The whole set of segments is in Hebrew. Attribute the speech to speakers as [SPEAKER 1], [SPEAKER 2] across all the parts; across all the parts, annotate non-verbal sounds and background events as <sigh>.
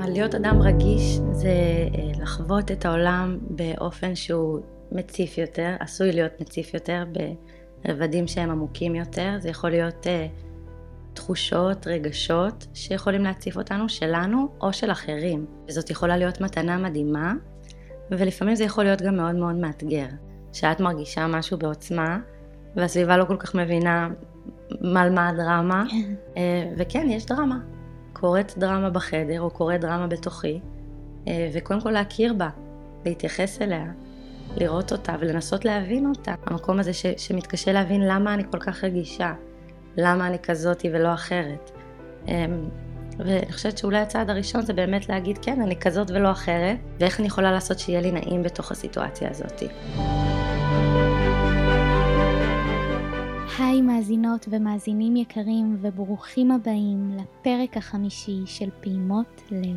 [SPEAKER 1] להיות אדם רגיש זה אה, לחוות את העולם באופן שהוא מציף יותר, עשוי להיות מציף יותר ברבדים שהם עמוקים יותר, זה יכול להיות uh, תחושות, רגשות שיכולים להציף אותנו, שלנו או של אחרים. וזאת יכולה להיות מתנה מדהימה, ולפעמים זה יכול להיות גם מאוד מאוד מאתגר. שאת מרגישה משהו בעוצמה, והסביבה לא כל כך מבינה על מה הדרמה, כן. אה, וכן, יש דרמה. קורית דרמה בחדר, או קורית דרמה בתוכי, אה, וקודם כל להכיר בה, להתייחס אליה, לראות אותה ולנסות להבין אותה. המקום הזה ש, שמתקשה להבין למה אני כל כך רגישה, למה אני כזאתי ולא אחרת. אה, ואני חושבת שאולי הצעד הראשון זה באמת להגיד, כן, אני כזאת ולא אחרת, ואיך אני יכולה לעשות שיהיה לי נעים בתוך הסיטואציה הזאת.
[SPEAKER 2] היי מאזינות ומאזינים יקרים וברוכים הבאים לפרק החמישי של פעימות לב.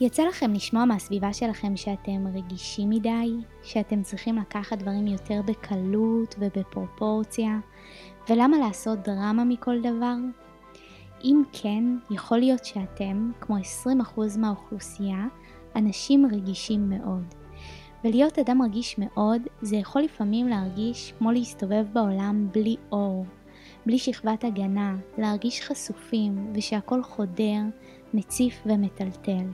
[SPEAKER 2] יצא לכם לשמוע מהסביבה שלכם שאתם רגישים מדי, שאתם צריכים לקחת דברים יותר בקלות ובפרופורציה, ולמה לעשות דרמה מכל דבר? אם כן, יכול להיות שאתם, כמו 20% מהאוכלוסייה, אנשים רגישים מאוד. ולהיות אדם רגיש מאוד, זה יכול לפעמים להרגיש כמו להסתובב בעולם בלי אור, בלי שכבת הגנה, להרגיש חשופים ושהכל חודר, מציף ומטלטל.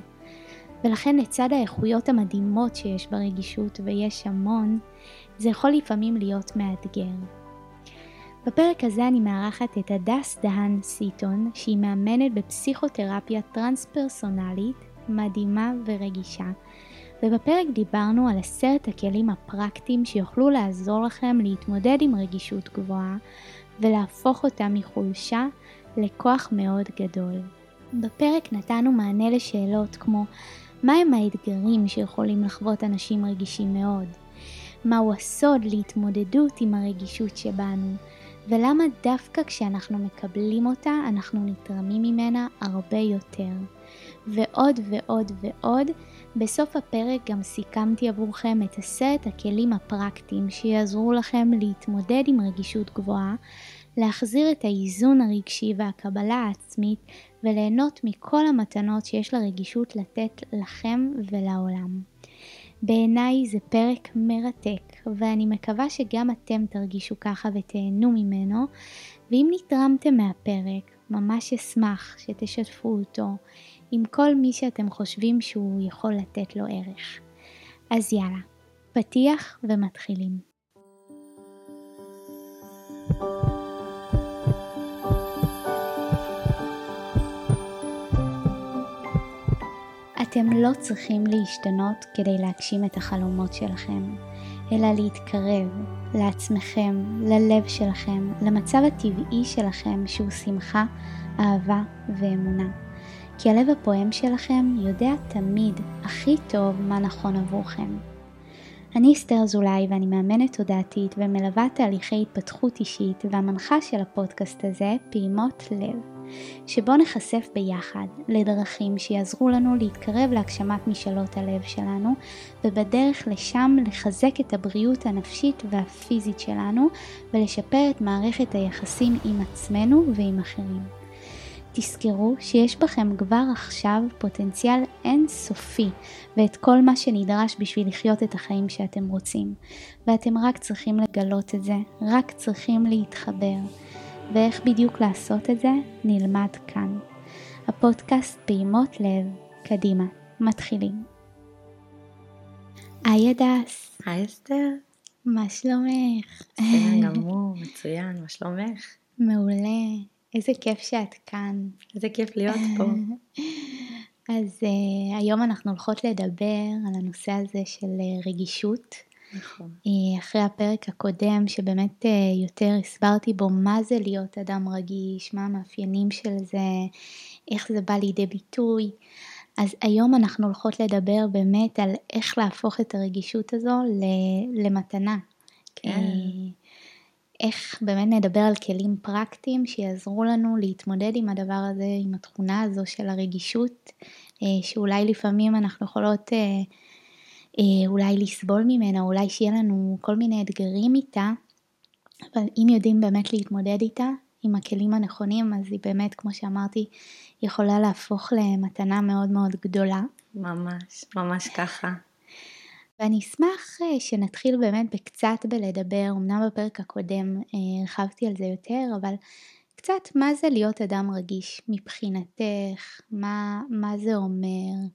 [SPEAKER 2] ולכן לצד האיכויות המדהימות שיש ברגישות, ויש המון, זה יכול לפעמים להיות מאתגר. בפרק הזה אני מארחת את הדס דהן סיטון, שהיא מאמנת בפסיכותרפיה טרנס-פרסונלית, מדהימה ורגישה, ובפרק דיברנו על עשרת הכלים הפרקטיים שיוכלו לעזור לכם להתמודד עם רגישות גבוהה ולהפוך אותה מחולשה לכוח מאוד גדול. בפרק נתנו מענה לשאלות כמו מהם האתגרים שיכולים לחוות אנשים רגישים מאוד? מהו הסוד להתמודדות עם הרגישות שבנו? ולמה דווקא כשאנחנו מקבלים אותה אנחנו נתרמים ממנה הרבה יותר? ועוד ועוד ועוד בסוף הפרק גם סיכמתי עבורכם את עשרת הכלים הפרקטיים שיעזרו לכם להתמודד עם רגישות גבוהה, להחזיר את האיזון הרגשי והקבלה העצמית וליהנות מכל המתנות שיש לרגישות לתת לכם ולעולם. בעיניי זה פרק מרתק, ואני מקווה שגם אתם תרגישו ככה ותהנו ממנו, ואם נתרמתם מהפרק, ממש אשמח שתשתפו אותו עם כל מי שאתם חושבים שהוא יכול לתת לו ערך. אז יאללה, פתיח ומתחילים. אתם לא צריכים להשתנות כדי להגשים את החלומות שלכם, אלא להתקרב לעצמכם, ללב שלכם, למצב הטבעי שלכם שהוא שמחה, אהבה ואמונה. כי הלב הפועם שלכם יודע תמיד הכי טוב מה נכון עבורכם. אני אסתר אזולאי ואני מאמנת תודעתית ומלווה תהליכי התפתחות אישית והמנחה של הפודקאסט הזה, פעימות לב, שבו נחשף ביחד לדרכים שיעזרו לנו להתקרב להגשמת משאלות הלב שלנו ובדרך לשם לחזק את הבריאות הנפשית והפיזית שלנו ולשפר את מערכת היחסים עם עצמנו ועם אחרים. תזכרו שיש בכם כבר עכשיו פוטנציאל אינסופי ואת כל מה שנדרש בשביל לחיות את החיים שאתם רוצים. ואתם רק צריכים לגלות את זה, רק צריכים להתחבר. ואיך בדיוק לעשות את זה, נלמד כאן. הפודקאסט פעימות לב, קדימה, מתחילים. היי הדס.
[SPEAKER 1] היי אסתר.
[SPEAKER 2] מה שלומך?
[SPEAKER 1] בסדר גמור, מצוין, מה שלומך?
[SPEAKER 2] מעולה. איזה כיף שאת כאן.
[SPEAKER 1] איזה כיף להיות פה. <laughs>
[SPEAKER 2] אז uh, היום אנחנו הולכות לדבר על הנושא הזה של uh, רגישות.
[SPEAKER 1] נכון.
[SPEAKER 2] Uh, אחרי הפרק הקודם שבאמת uh, יותר הסברתי בו מה זה להיות אדם רגיש, מה המאפיינים של זה, איך זה בא לידי ביטוי. אז היום אנחנו הולכות לדבר באמת על איך להפוך את הרגישות הזו למתנה.
[SPEAKER 1] כן.
[SPEAKER 2] איך באמת נדבר על כלים פרקטיים שיעזרו לנו להתמודד עם הדבר הזה, עם התכונה הזו של הרגישות, אה, שאולי לפעמים אנחנו יכולות אה, אה, אולי לסבול ממנה, אולי שיהיה לנו כל מיני אתגרים איתה, אבל אם יודעים באמת להתמודד איתה, עם הכלים הנכונים, אז היא באמת, כמו שאמרתי, יכולה להפוך למתנה מאוד מאוד גדולה.
[SPEAKER 1] ממש, ממש ככה.
[SPEAKER 2] ואני אשמח אה, שנתחיל באמת בקצת בלדבר, אמנם בפרק הקודם אה, הרחבתי על זה יותר, אבל קצת מה זה להיות אדם רגיש מבחינתך, מה, מה זה אומר,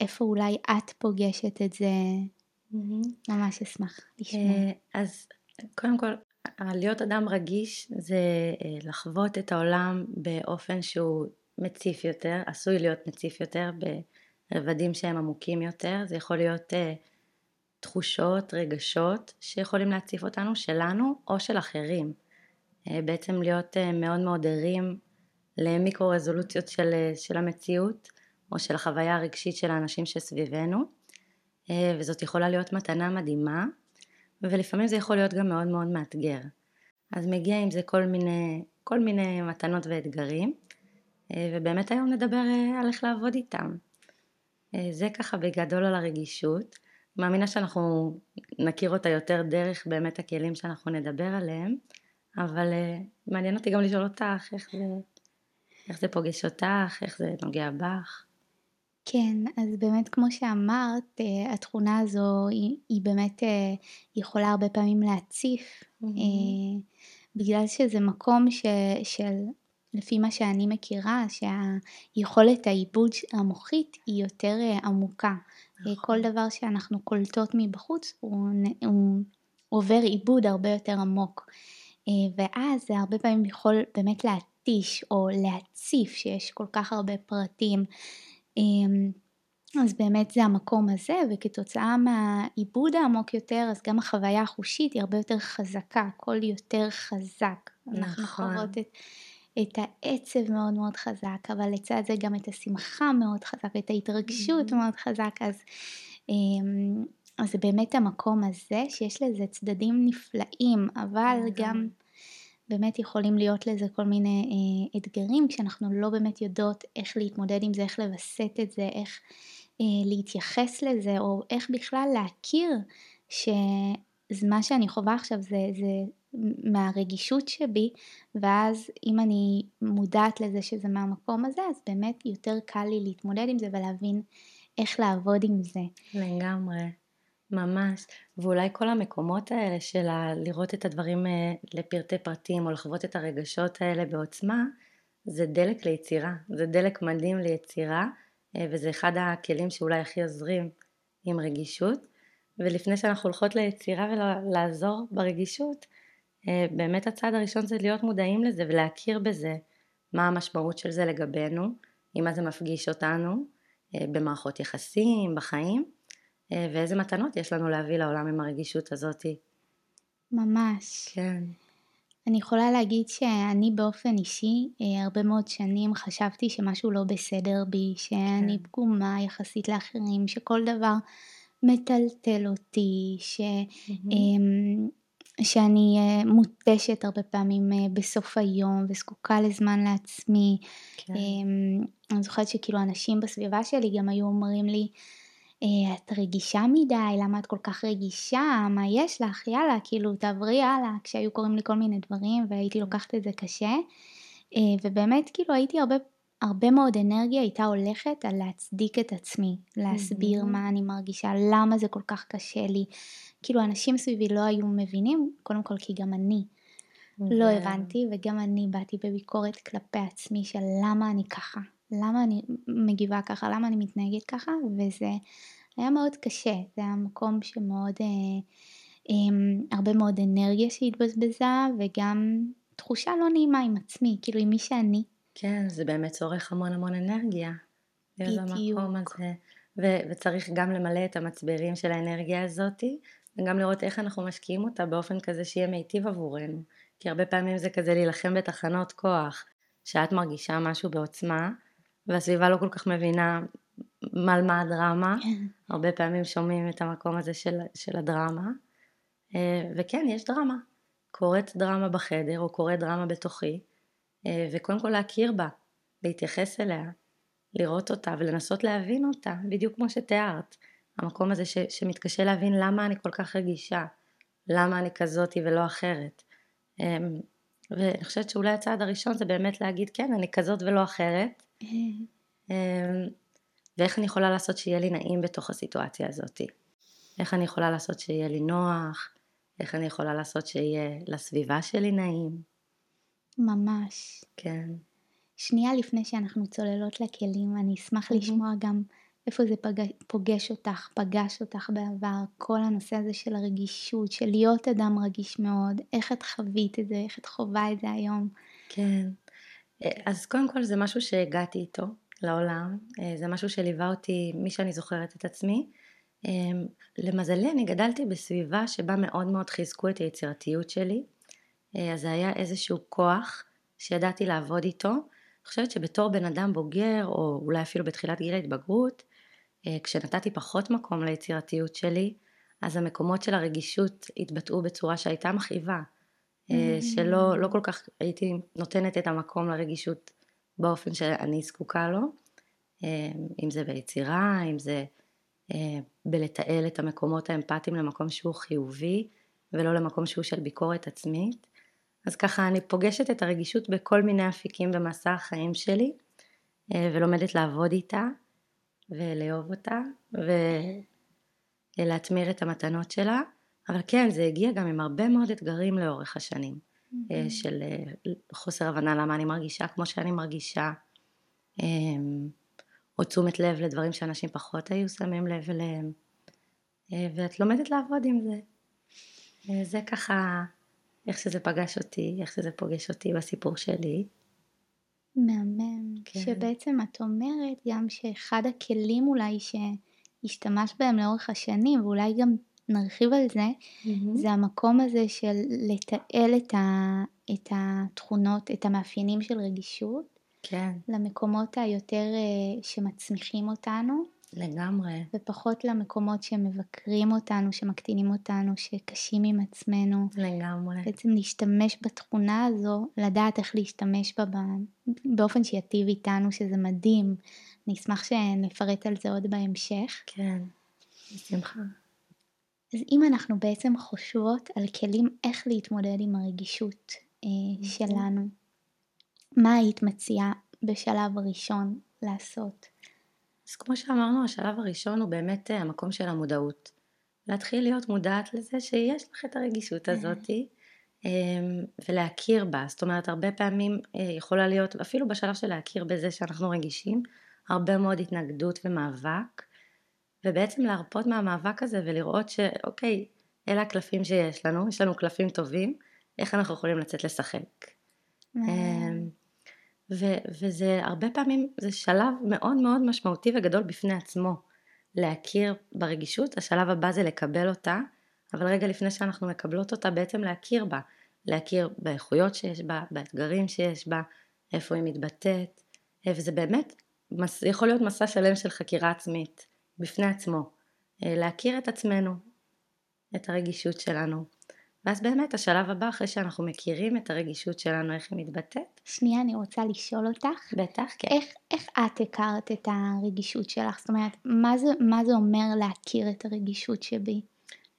[SPEAKER 2] איפה אולי את פוגשת את זה, mm-hmm. ממש אשמח לשמוע. אה,
[SPEAKER 1] אז קודם כל, להיות אדם רגיש זה לחוות את העולם באופן שהוא מציף יותר, עשוי להיות מציף יותר, ברבדים שהם עמוקים יותר, זה יכול להיות תחושות, רגשות שיכולים להציף אותנו, שלנו או של אחרים. אה, בעצם להיות אה, מאוד מאוד ערים למיקרו רזולוציות של, אה, של המציאות או של החוויה הרגשית של האנשים שסביבנו וזאת יכולה להיות מתנה מדהימה ולפעמים זה יכול להיות גם מאוד מאוד מאתגר. אז מגיע עם זה כל מיני, כל מיני מתנות ואתגרים ובאמת היום נדבר על איך לעבוד איתם. זה ככה בגדול על הרגישות. מאמינה שאנחנו נכיר אותה יותר דרך באמת הכלים שאנחנו נדבר עליהם, אבל uh, מעניין אותי גם לשאול אותך איך זה, איך זה פוגש אותך, איך זה נוגע בך.
[SPEAKER 2] כן, אז באמת כמו שאמרת, uh, התכונה הזו היא, היא באמת uh, יכולה הרבה פעמים להציף, mm-hmm. בגלל שזה מקום ש, של לפי מה שאני מכירה, שהיכולת העיבוד המוחית היא יותר עמוקה. נכון. כל דבר שאנחנו קולטות מבחוץ הוא, הוא עובר עיבוד הרבה יותר עמוק. ואז זה הרבה פעמים יכול באמת להתיש או להציף שיש כל כך הרבה פרטים. אז באמת זה המקום הזה וכתוצאה מהעיבוד העמוק יותר אז גם החוויה החושית היא הרבה יותר חזקה, הכל יותר חזק. נכון. אנחנו חוות את את העצב מאוד מאוד חזק, אבל לצד זה גם את השמחה מאוד חזק, את ההתרגשות mm-hmm. מאוד חזק, אז, אמ, אז זה באמת המקום הזה שיש לזה צדדים נפלאים, אבל. גם באמת יכולים להיות לזה כל מיני אה, אתגרים כשאנחנו לא באמת יודעות איך להתמודד עם זה, איך לווסת את זה, איך אה, להתייחס לזה, או איך בכלל להכיר שמה שאני חווה עכשיו זה, זה מהרגישות שבי ואז אם אני מודעת לזה שזה מהמקום הזה אז באמת יותר קל לי להתמודד עם זה ולהבין איך לעבוד עם זה.
[SPEAKER 1] לגמרי, ממש. ואולי כל המקומות האלה של לראות את הדברים אה, לפרטי פרטים או לחוות את הרגשות האלה בעוצמה זה דלק ליצירה, זה דלק מדהים ליצירה אה, וזה אחד הכלים שאולי הכי עוזרים עם רגישות ולפני שאנחנו הולכות ליצירה ולעזור ברגישות אה, באמת הצעד הראשון זה להיות מודעים לזה ולהכיר בזה מה המשמעות של זה לגבינו, עם מה זה מפגיש אותנו אה, במערכות יחסים, בחיים אה, ואיזה מתנות יש לנו להביא לעולם עם הרגישות הזאתי.
[SPEAKER 2] ממש.
[SPEAKER 1] כן.
[SPEAKER 2] אני יכולה להגיד שאני באופן אישי הרבה מאוד שנים חשבתי שמשהו לא בסדר בי, שאני כן. פגומה יחסית לאחרים, שכל דבר מטלטל אותי, ש... Mm-hmm. שאני אה, מותשת הרבה פעמים אה, בסוף היום וזקוקה לזמן לעצמי. כן. אמ, אני זוכרת שכאילו אנשים בסביבה שלי גם היו אומרים לי, אה, את רגישה מדי, למה את כל כך רגישה, מה יש לך, יאללה, כאילו תעברי הלאה, כשהיו קוראים לי כל מיני דברים והייתי לוקחת את זה קשה. ובאמת כאילו הייתי הרבה, הרבה מאוד אנרגיה הייתה הולכת על להצדיק את עצמי, להסביר מה אני מרגישה, למה זה כל כך קשה לי, כאילו אנשים סביבי לא היו מבינים, קודם כל כי גם אני לא הבנתי וגם אני באתי בביקורת כלפי עצמי של למה אני ככה, למה אני מגיבה ככה, למה אני מתנהגת ככה וזה היה מאוד קשה, זה היה מקום שמאוד, אה, אה, הרבה מאוד אנרגיה שהתבזבזה וגם תחושה לא נעימה עם עצמי, כאילו עם מי שאני.
[SPEAKER 1] כן, זה באמת צורך המון המון אנרגיה. בדיוק. הזה. ו- וצריך גם למלא את המצברים של האנרגיה הזאתי וגם לראות איך אנחנו משקיעים אותה באופן כזה שיהיה מיטיב עבורנו. כי הרבה פעמים זה כזה להילחם בתחנות כוח, שאת מרגישה משהו בעוצמה, והסביבה לא כל כך מבינה על מה הדרמה, כן. הרבה פעמים שומעים את המקום הזה של, של הדרמה, אה, וכן, יש דרמה. קורית דרמה בחדר, או קורית דרמה בתוכי, וקודם כל להכיר בה, להתייחס אליה, לראות אותה ולנסות להבין אותה, בדיוק כמו שתיארת. המקום הזה ש, שמתקשה להבין למה אני כל כך רגישה, למה אני כזאתי ולא אחרת. אמ, ואני חושבת שאולי הצעד הראשון זה באמת להגיד, כן, אני כזאת ולא אחרת. <laughs> אמ, ואיך אני יכולה לעשות שיהיה לי נעים בתוך הסיטואציה הזאת. איך אני יכולה לעשות שיהיה לי נוח, איך אני יכולה לעשות שיהיה לסביבה שלי נעים.
[SPEAKER 2] ממש.
[SPEAKER 1] כן.
[SPEAKER 2] שנייה לפני שאנחנו צוללות לכלים, אני אשמח mm-hmm. לשמוע גם איפה זה פג... פוגש אותך, פגש אותך בעבר, כל הנושא הזה של הרגישות, של להיות אדם רגיש מאוד, איך את חווית את זה, איך את חווה את זה היום.
[SPEAKER 1] כן, אז קודם כל זה משהו שהגעתי איתו לעולם, זה משהו שליווה אותי מי שאני זוכרת את עצמי. למזלי אני גדלתי בסביבה שבה מאוד מאוד חיזקו את היצירתיות שלי, אז זה היה איזשהו כוח שידעתי לעבוד איתו. אני חושבת שבתור בן אדם בוגר, או אולי אפילו בתחילת גיל ההתבגרות, אה, כשנתתי פחות מקום ליצירתיות שלי, אז המקומות של הרגישות התבטאו בצורה שהייתה מכאיבה, אה, mm-hmm. שלא לא כל כך הייתי נותנת את המקום לרגישות באופן שאני זקוקה לו, אה, אם זה ביצירה, אם זה בלתעל את המקומות האמפתיים למקום שהוא חיובי ולא למקום שהוא של ביקורת עצמית. אז ככה אני פוגשת את הרגישות בכל מיני אפיקים במסע החיים שלי ולומדת לעבוד איתה ולאהוב אותה ולהטמיר את המתנות שלה, אבל כן זה הגיע גם עם הרבה מאוד אתגרים לאורך השנים mm-hmm. של אה, חוסר הבנה למה אני מרגישה כמו שאני מרגישה אמ, או תשומת לב לדברים שאנשים פחות היו שמים לב אליהם אה, ואת לומדת לעבוד עם זה זה ככה איך שזה פגש אותי, איך שזה פוגש אותי בסיפור שלי
[SPEAKER 2] מהמם. כן. שבעצם את אומרת גם שאחד הכלים אולי שהשתמשת בהם לאורך השנים, ואולי גם נרחיב על זה, mm-hmm. זה המקום הזה של לתעל את, ה, את התכונות, את המאפיינים של רגישות.
[SPEAKER 1] כן.
[SPEAKER 2] למקומות היותר אה, שמצמיחים אותנו.
[SPEAKER 1] לגמרי.
[SPEAKER 2] ופחות למקומות שמבקרים אותנו, שמקטינים אותנו, שקשים עם עצמנו.
[SPEAKER 1] לגמרי.
[SPEAKER 2] בעצם להשתמש בתכונה הזו, לדעת איך להשתמש בה באופן שיטיב איתנו, שזה מדהים. אני אשמח שנפרט על זה עוד בהמשך.
[SPEAKER 1] כן, בשמחה.
[SPEAKER 2] אז אם אנחנו בעצם חושבות על כלים איך להתמודד עם הרגישות אה, אוקיי. שלנו, מה היית מציעה בשלב הראשון לעשות?
[SPEAKER 1] אז כמו שאמרנו, השלב הראשון הוא באמת אה, המקום של המודעות. להתחיל להיות מודעת לזה שיש לך את הרגישות כן. הזאתי אמ, ולהכיר בה. זאת אומרת, הרבה פעמים אה, יכולה להיות, אפילו בשלב של להכיר בזה שאנחנו רגישים, הרבה מאוד התנגדות ומאבק, ובעצם להרפות מהמאבק הזה ולראות שאוקיי, אלה הקלפים שיש לנו, יש לנו קלפים טובים, איך אנחנו יכולים לצאת לשחק. ו- וזה הרבה פעמים, זה שלב מאוד מאוד משמעותי וגדול בפני עצמו. להכיר ברגישות, השלב הבא זה לקבל אותה, אבל רגע לפני שאנחנו מקבלות אותה בעצם להכיר בה. להכיר באיכויות שיש בה, באתגרים שיש בה, איפה היא מתבטאת, וזה באמת יכול להיות מסע שלם של חקירה עצמית בפני עצמו. להכיר את עצמנו, את הרגישות שלנו. ואז באמת השלב הבא אחרי שאנחנו מכירים את הרגישות שלנו איך היא מתבטאת.
[SPEAKER 2] שנייה אני רוצה לשאול אותך.
[SPEAKER 1] בטח, כן.
[SPEAKER 2] איך, איך את הכרת את הרגישות שלך? זאת אומרת, מה זה, מה זה אומר להכיר את הרגישות שבי?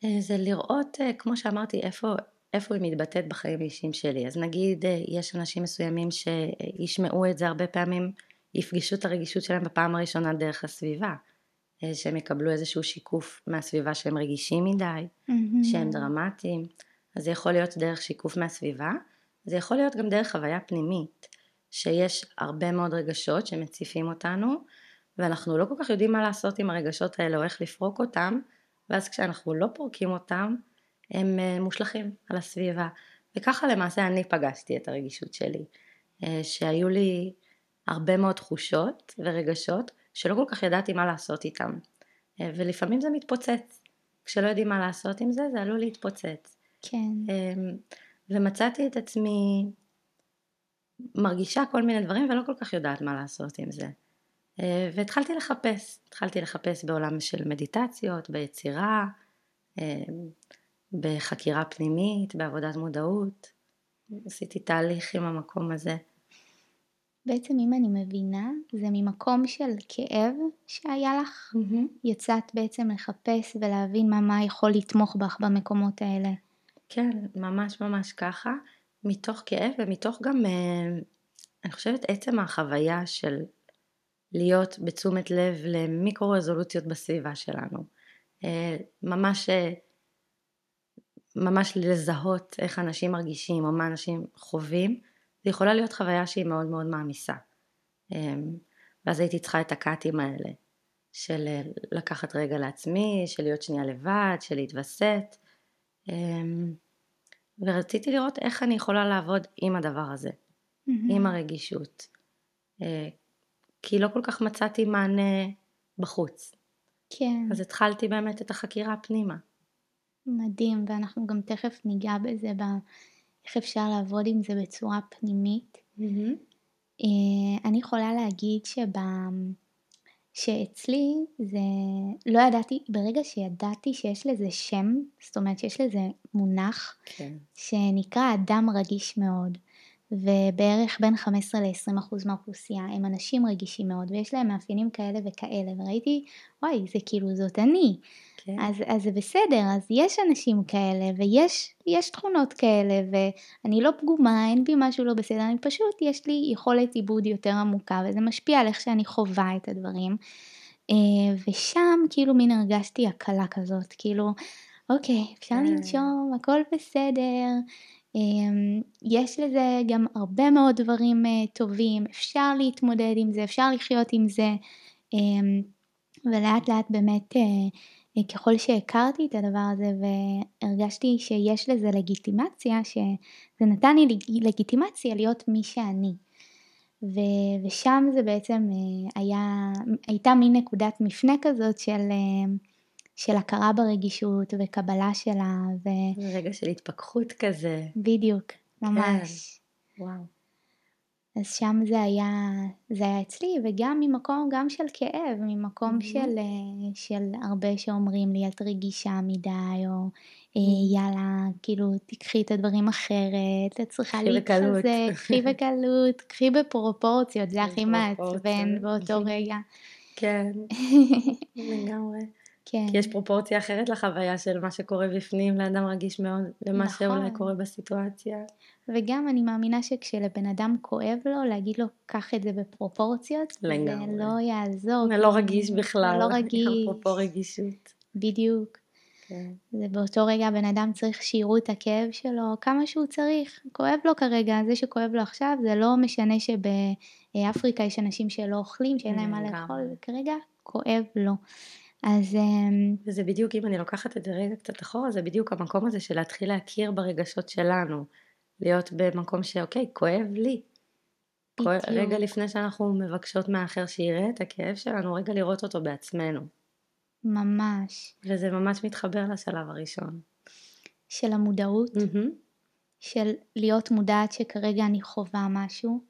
[SPEAKER 1] אה, זה לראות, אה, כמו שאמרתי, איפה, איפה היא מתבטאת בחיים האישיים שלי. אז נגיד אה, יש אנשים מסוימים שישמעו את זה הרבה פעמים, יפגשו את הרגישות שלהם בפעם הראשונה דרך הסביבה. שהם יקבלו איזשהו שיקוף מהסביבה שהם רגישים מדי, mm-hmm. שהם דרמטיים. אז זה יכול להיות דרך שיקוף מהסביבה, זה יכול להיות גם דרך חוויה פנימית, שיש הרבה מאוד רגשות שמציפים אותנו, ואנחנו לא כל כך יודעים מה לעשות עם הרגשות האלה או איך לפרוק אותם, ואז כשאנחנו לא פורקים אותם, הם אה, מושלכים על הסביבה. וככה למעשה אני פגשתי את הרגישות שלי, אה, שהיו לי הרבה מאוד תחושות ורגשות שלא כל כך ידעתי מה לעשות איתם, אה, ולפעמים זה מתפוצץ. כשלא יודעים מה לעשות עם זה, זה עלול להתפוצץ.
[SPEAKER 2] כן.
[SPEAKER 1] אמ, ומצאתי את עצמי מרגישה כל מיני דברים ולא כל כך יודעת מה לעשות עם זה. אה, והתחלתי לחפש, התחלתי לחפש בעולם של מדיטציות, ביצירה, אמ, בחקירה פנימית, בעבודת מודעות. עשיתי תהליך עם המקום הזה.
[SPEAKER 2] בעצם אם אני מבינה, זה ממקום של כאב שהיה לך, mm-hmm. יצאת בעצם לחפש ולהבין מה, מה יכול לתמוך בך במקומות האלה.
[SPEAKER 1] כן, ממש ממש ככה, מתוך כאב ומתוך גם, אה, אני חושבת, עצם החוויה של להיות בתשומת לב למיקרו רזולוציות בסביבה שלנו. אה, ממש, אה, ממש לזהות איך אנשים מרגישים או מה אנשים חווים, זה יכולה להיות חוויה שהיא מאוד מאוד מעמיסה. ואז הייתי צריכה את הקאטים האלה, של לקחת רגע לעצמי, של להיות שנייה לבד, של להתווסת. ורציתי לראות איך אני יכולה לעבוד עם הדבר הזה, mm-hmm. עם הרגישות. אה, כי לא כל כך מצאתי מענה בחוץ.
[SPEAKER 2] כן.
[SPEAKER 1] אז התחלתי באמת את החקירה פנימה.
[SPEAKER 2] מדהים, ואנחנו גם תכף ניגע בזה, איך אפשר לעבוד עם זה בצורה פנימית. Mm-hmm. אני יכולה להגיד שב... שאצלי זה, לא ידעתי, ברגע שידעתי שיש לזה שם, זאת אומרת שיש לזה מונח,
[SPEAKER 1] כן.
[SPEAKER 2] שנקרא אדם רגיש מאוד, ובערך בין 15 ל-20 אחוז מהאוכלוסייה הם אנשים רגישים מאוד, ויש להם מאפיינים כאלה וכאלה, וראיתי, וואי, זה כאילו זאת אני. כן. אז, אז זה בסדר, אז יש אנשים כאלה, ויש תכונות כאלה, ואני לא פגומה, אין בי משהו לא בסדר, אני פשוט, יש לי יכולת עיבוד יותר עמוקה, וזה משפיע על איך שאני חווה את הדברים. אה, ושם כאילו מין הרגשתי הקלה כזאת, כאילו, אוקיי, אפשר כן. לנשום, הכל בסדר. אמ, יש לזה גם הרבה מאוד דברים אה, טובים, אפשר להתמודד עם זה, אפשר לחיות עם זה, אמ, ולאט לאט באמת אה, ככל שהכרתי את הדבר הזה והרגשתי שיש לזה לגיטימציה, שזה נתן לי לגיטימציה להיות מי שאני. ו- ושם זה בעצם אה, היה, הייתה מין נקודת מפנה כזאת של, אה, של הכרה ברגישות וקבלה שלה. ו...
[SPEAKER 1] רגע של התפכחות כזה.
[SPEAKER 2] בדיוק, ממש.
[SPEAKER 1] כן. וואו.
[SPEAKER 2] אז שם זה היה, זה היה אצלי, וגם ממקום גם של כאב, ממקום mm-hmm. של, אה, של הרבה שאומרים לי את רגישה מדי, או mm-hmm. יאללה, כאילו תקחי את הדברים אחרת, את צריכה להתחזק, קחי <laughs> בקלות, קחי בפרופורציות, זה הכי מעצבן באותו <laughs> רגע.
[SPEAKER 1] כן, <laughs> לגמרי. כן. כי יש פרופורציה אחרת לחוויה של מה שקורה בפנים לאדם רגיש מאוד למה נכון. שאולי קורה בסיטואציה.
[SPEAKER 2] וגם אני מאמינה שכשלבן אדם כואב לו, להגיד לו קח את זה בפרופורציות, לגמרי. זה לא יעזור.
[SPEAKER 1] זה לא רגיש בכלל.
[SPEAKER 2] לא <laughs> רגיש.
[SPEAKER 1] אפרופו רגישות.
[SPEAKER 2] בדיוק. כן. זה באותו רגע הבן אדם צריך שיראו את הכאב שלו כמה שהוא צריך, כואב לו כרגע, זה שכואב לו עכשיו זה לא משנה שבאפריקה יש אנשים שלא אוכלים, שאין להם מה לאכול, כרגע כואב לו. אז... אמ,
[SPEAKER 1] וזה בדיוק, אם אני לוקחת את זה רגע קצת אחורה, זה בדיוק המקום הזה של להתחיל להכיר ברגשות שלנו. להיות במקום שאוקיי, כואב לי. בדיוק. רגע לפני שאנחנו מבקשות מהאחר שיראה את הכאב שלנו, רגע לראות אותו בעצמנו.
[SPEAKER 2] ממש.
[SPEAKER 1] וזה ממש מתחבר לשלב הראשון.
[SPEAKER 2] של המודעות, mm-hmm. של להיות מודעת שכרגע אני חווה משהו,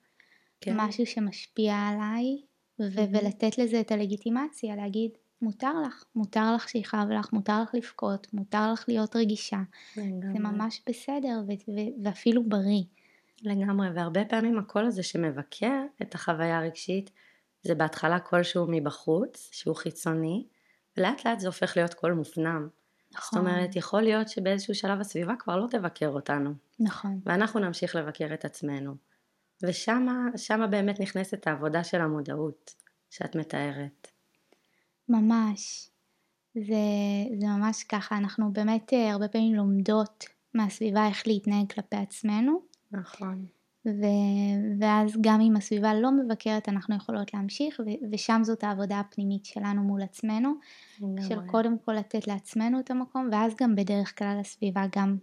[SPEAKER 2] כן. משהו שמשפיע עליי, mm-hmm. ולתת לזה את הלגיטימציה, להגיד, מותר לך, מותר לך שיכאב לך, מותר לך לבכות, מותר לך להיות רגישה. לגמרי. זה ממש בסדר ו- ו- ואפילו בריא.
[SPEAKER 1] לגמרי, והרבה פעמים הקול הזה שמבקר את החוויה הרגשית, זה בהתחלה קול שהוא מבחוץ, שהוא חיצוני, ולאט לאט זה הופך להיות קול מופנם. נכון. זאת אומרת, יכול להיות שבאיזשהו שלב הסביבה כבר לא תבקר אותנו.
[SPEAKER 2] נכון.
[SPEAKER 1] ואנחנו נמשיך לבקר את עצמנו. ושמה באמת נכנסת העבודה של המודעות שאת מתארת.
[SPEAKER 2] ממש. זה, זה ממש ככה, אנחנו באמת אה, הרבה פעמים לומדות מהסביבה איך להתנהג כלפי עצמנו.
[SPEAKER 1] נכון.
[SPEAKER 2] ו, ואז גם אם הסביבה לא מבקרת אנחנו יכולות להמשיך ו, ושם זאת העבודה הפנימית שלנו מול עצמנו. של קודם כל לתת לעצמנו את המקום ואז גם בדרך כלל הסביבה גם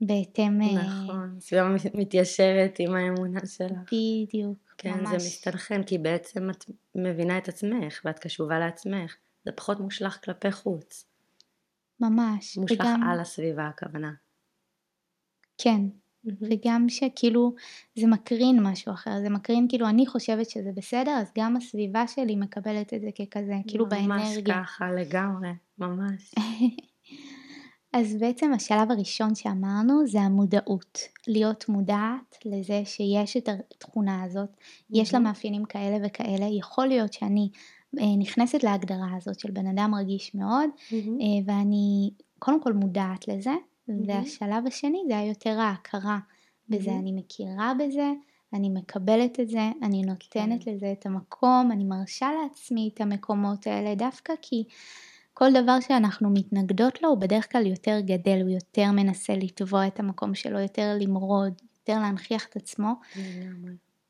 [SPEAKER 2] בהתאם...
[SPEAKER 1] אה, נכון, הסביבה מתיישרת עם האמונה שלה.
[SPEAKER 2] בדיוק.
[SPEAKER 1] כן, ממש. זה מסתנכרן, כי בעצם את מבינה את עצמך ואת קשובה לעצמך. זה פחות מושלך כלפי חוץ.
[SPEAKER 2] ממש.
[SPEAKER 1] מושלך וגם... על הסביבה הכוונה.
[SPEAKER 2] כן, mm-hmm. וגם שכאילו זה מקרין משהו אחר, זה מקרין כאילו אני חושבת שזה בסדר, אז גם הסביבה שלי מקבלת את זה ככזה, כאילו באנרגיה.
[SPEAKER 1] ממש ככה לגמרי, ממש. <laughs>
[SPEAKER 2] אז בעצם השלב הראשון שאמרנו זה המודעות, להיות מודעת לזה שיש את התכונה הזאת, mm-hmm. יש לה מאפיינים כאלה וכאלה, יכול להיות שאני אה, נכנסת להגדרה הזאת של בן אדם רגיש מאוד, mm-hmm. ואני קודם כל מודעת לזה, mm-hmm. והשלב השני זה היה יותר ההכרה בזה. אני מכירה בזה, אני מקבלת את זה, אני נותנת
[SPEAKER 1] כן.
[SPEAKER 2] לזה את המקום, אני מרשה לעצמי את המקומות האלה, דווקא כי כל דבר שאנחנו מתנגדות לו הוא בדרך כלל יותר גדל, הוא יותר מנסה לתבוע את המקום שלו, יותר למרוד, יותר להנכיח את עצמו.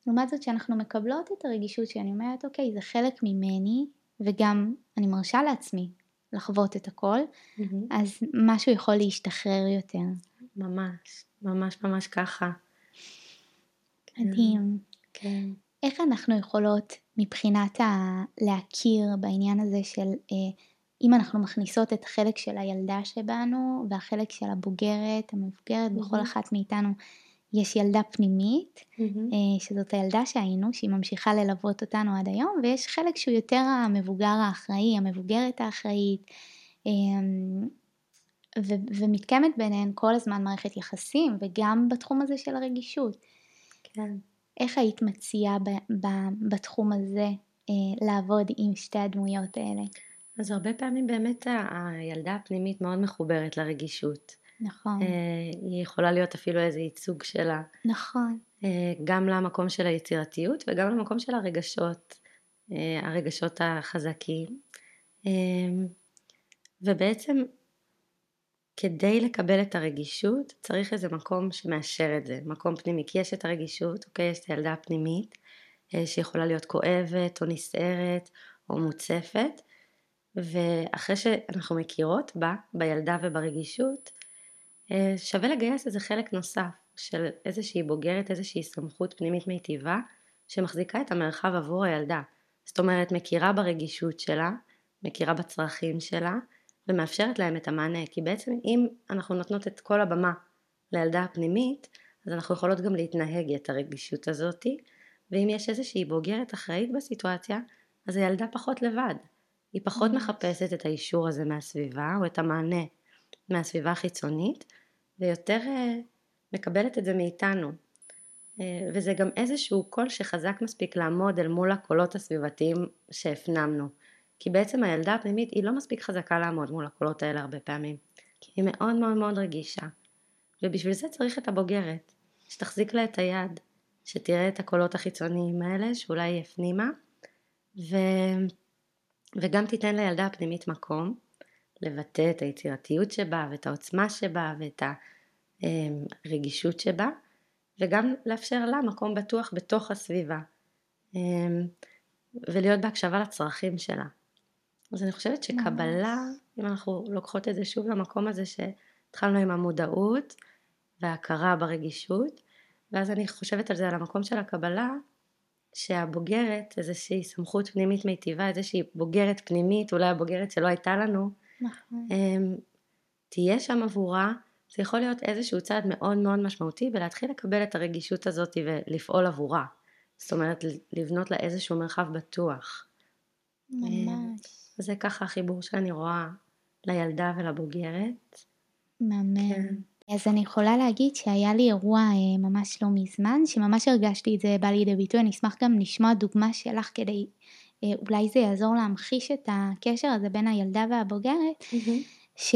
[SPEAKER 2] לעומת זאת שאנחנו מקבלות את הרגישות שאני אומרת אוקיי זה חלק ממני וגם אני מרשה לעצמי לחוות את הכל. אז משהו יכול להשתחרר יותר.
[SPEAKER 1] ממש, ממש ממש ככה.
[SPEAKER 2] מדהים.
[SPEAKER 1] כן.
[SPEAKER 2] איך אנחנו יכולות מבחינת ה... להכיר בעניין הזה של אה, אם אנחנו מכניסות את החלק של הילדה שבנו והחלק של הבוגרת, המבוגרת, בכל
[SPEAKER 1] Mhm.
[SPEAKER 2] אחת מאיתנו יש ילדה פנימית
[SPEAKER 1] Mhm.
[SPEAKER 2] אה, שזאת הילדה שהיינו, שהיא ממשיכה ללוות אותנו עד היום, ויש חלק שהוא יותר המבוגר האחראי, המבוגרת האחראית, אמ, ו- ומתקיימת ביניהן כל הזמן מערכת יחסים, וגם בתחום הזה של הרגישות.
[SPEAKER 1] כן.
[SPEAKER 2] איך היית מציעה ב- ב- בתחום הזה אה, לעבוד עם שתי הדמויות האלה?
[SPEAKER 1] אז הרבה פעמים באמת הילדה הפנימית מאוד מחוברת לרגישות.
[SPEAKER 2] נכון,
[SPEAKER 1] אה, היא יכולה להיות אפילו איזה ייצוג שלה,
[SPEAKER 2] נכון,
[SPEAKER 1] אה, גם למקום של היצירתיות וגם למקום של הרגשות, אה, הרגשות החזקים. ובעצם כדי לקבל את הרגישות צריך איזה מקום שמאשר את זה, מקום פנימי, כי יש את הרגישות, אוקיי, יש את הילדה הפנימית שיכולה להיות כואבת או נסערת או מוצפת ואחרי שאנחנו מכירות בה, בילדה וברגישות, אה, שווה לגייס איזה חלק נוסף של איזושהי בוגרת, איזושהי סמכות פנימית מיטיבה שמחזיקה את המרחב עבור הילדה. זאת אומרת, מכירה ברגישות שלה, מכירה בצרכים שלה ומאפשרת להם את המענה. כי בעצם אם אנחנו נותנות את כל הבמה לילדה הפנימית, אז אנחנו יכולות גם להתנהג את הרגישות הזאתי, ואם יש איזושהי בוגרת אחראית בסיטואציה, אז הילדה פחות לבד. היא פחות. מחפשת את האישור הזה מהסביבה או את המענה מהסביבה החיצונית ויותר אה, מקבלת את זה מאיתנו. אה, וזה גם איזשהו קול שחזק מספיק לעמוד אל מול הקולות הסביבתיים שהפנמנו. כי בעצם הילדה הפנימית היא לא מספיק חזקה לעמוד מול הקולות האלה הרבה פעמים. היא מאוד מאוד מאוד רגישה. ובשביל זה צריך את הבוגרת, שתחזיק לה את היד, שתראה את הקולות החיצוניים האלה, שאולי היא הפנימה, ו... וגם תיתן לילדה הפנימית מקום לבטא את היצירתיות שבה ואת העוצמה שבה ואת הרגישות שבה וגם לאפשר לה מקום בטוח בתוך הסביבה ולהיות בהקשבה לצרכים שלה. אז אני חושבת שקבלה, אם אנחנו לוקחות את זה שוב למקום הזה שהתחלנו עם המודעות וההכרה ברגישות ואז אני חושבת על זה על המקום של הקבלה שהבוגרת, איזושהי סמכות פנימית מיטיבה, איזושהי בוגרת פנימית, אולי הבוגרת שלא הייתה לנו,
[SPEAKER 2] נכון,
[SPEAKER 1] אמ, תהיה שם עבורה, זה יכול להיות איזשהו צעד מאוד מאוד משמעותי ולהתחיל לקבל את הרגישות הזאת ולפעול עבורה. זאת אומרת, לבנות לה איזשהו מרחב בטוח.
[SPEAKER 2] ממש,
[SPEAKER 1] זה ככה החיבור שאני רואה לילדה ולבוגרת.
[SPEAKER 2] מהמם.
[SPEAKER 1] כן.
[SPEAKER 2] אז אני יכולה להגיד שהיה לי אירוע אה, ממש לא מזמן, שממש הרגשתי את זה בא לידי ביטוי, אני אשמח גם לשמוע דוגמה שלך כדי, אה, אולי זה יעזור להמחיש את הקשר הזה בין הילדה והבוגרת, ש...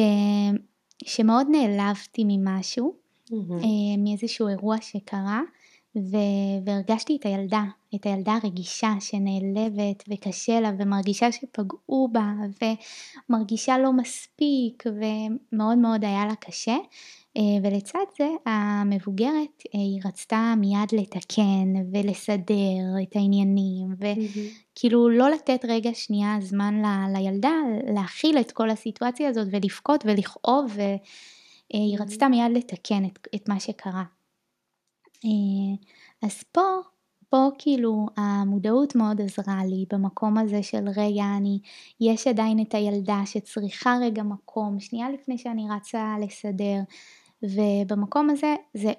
[SPEAKER 2] שמאוד נעלבתי ממשהו. אה, מאיזשהו אירוע שקרה, ו... והרגשתי את הילדה, את הילדה הרגישה שנעלבת וקשה לה ומרגישה שפגעו בה ומרגישה לא מספיק ומאוד מאוד היה לה קשה. אה, ולצד זה המבוגרת אה, היא רצתה מיד לתקן ולסדר את העניינים וכאילו לא לתת רגע שנייה זמן ל- לילדה להכיל את כל הסיטואציה הזאת ולבכות ולכאוב והיא
[SPEAKER 1] Mhm.
[SPEAKER 2] רצתה מיד לתקן את, את מה שקרה. אה, אז פה, פה כאילו המודעות מאוד עזרה לי במקום הזה של רגע אני, יש עדיין את הילדה שצריכה רגע מקום, שנייה לפני שאני רצה לסדר, ובמקום הזה, זה,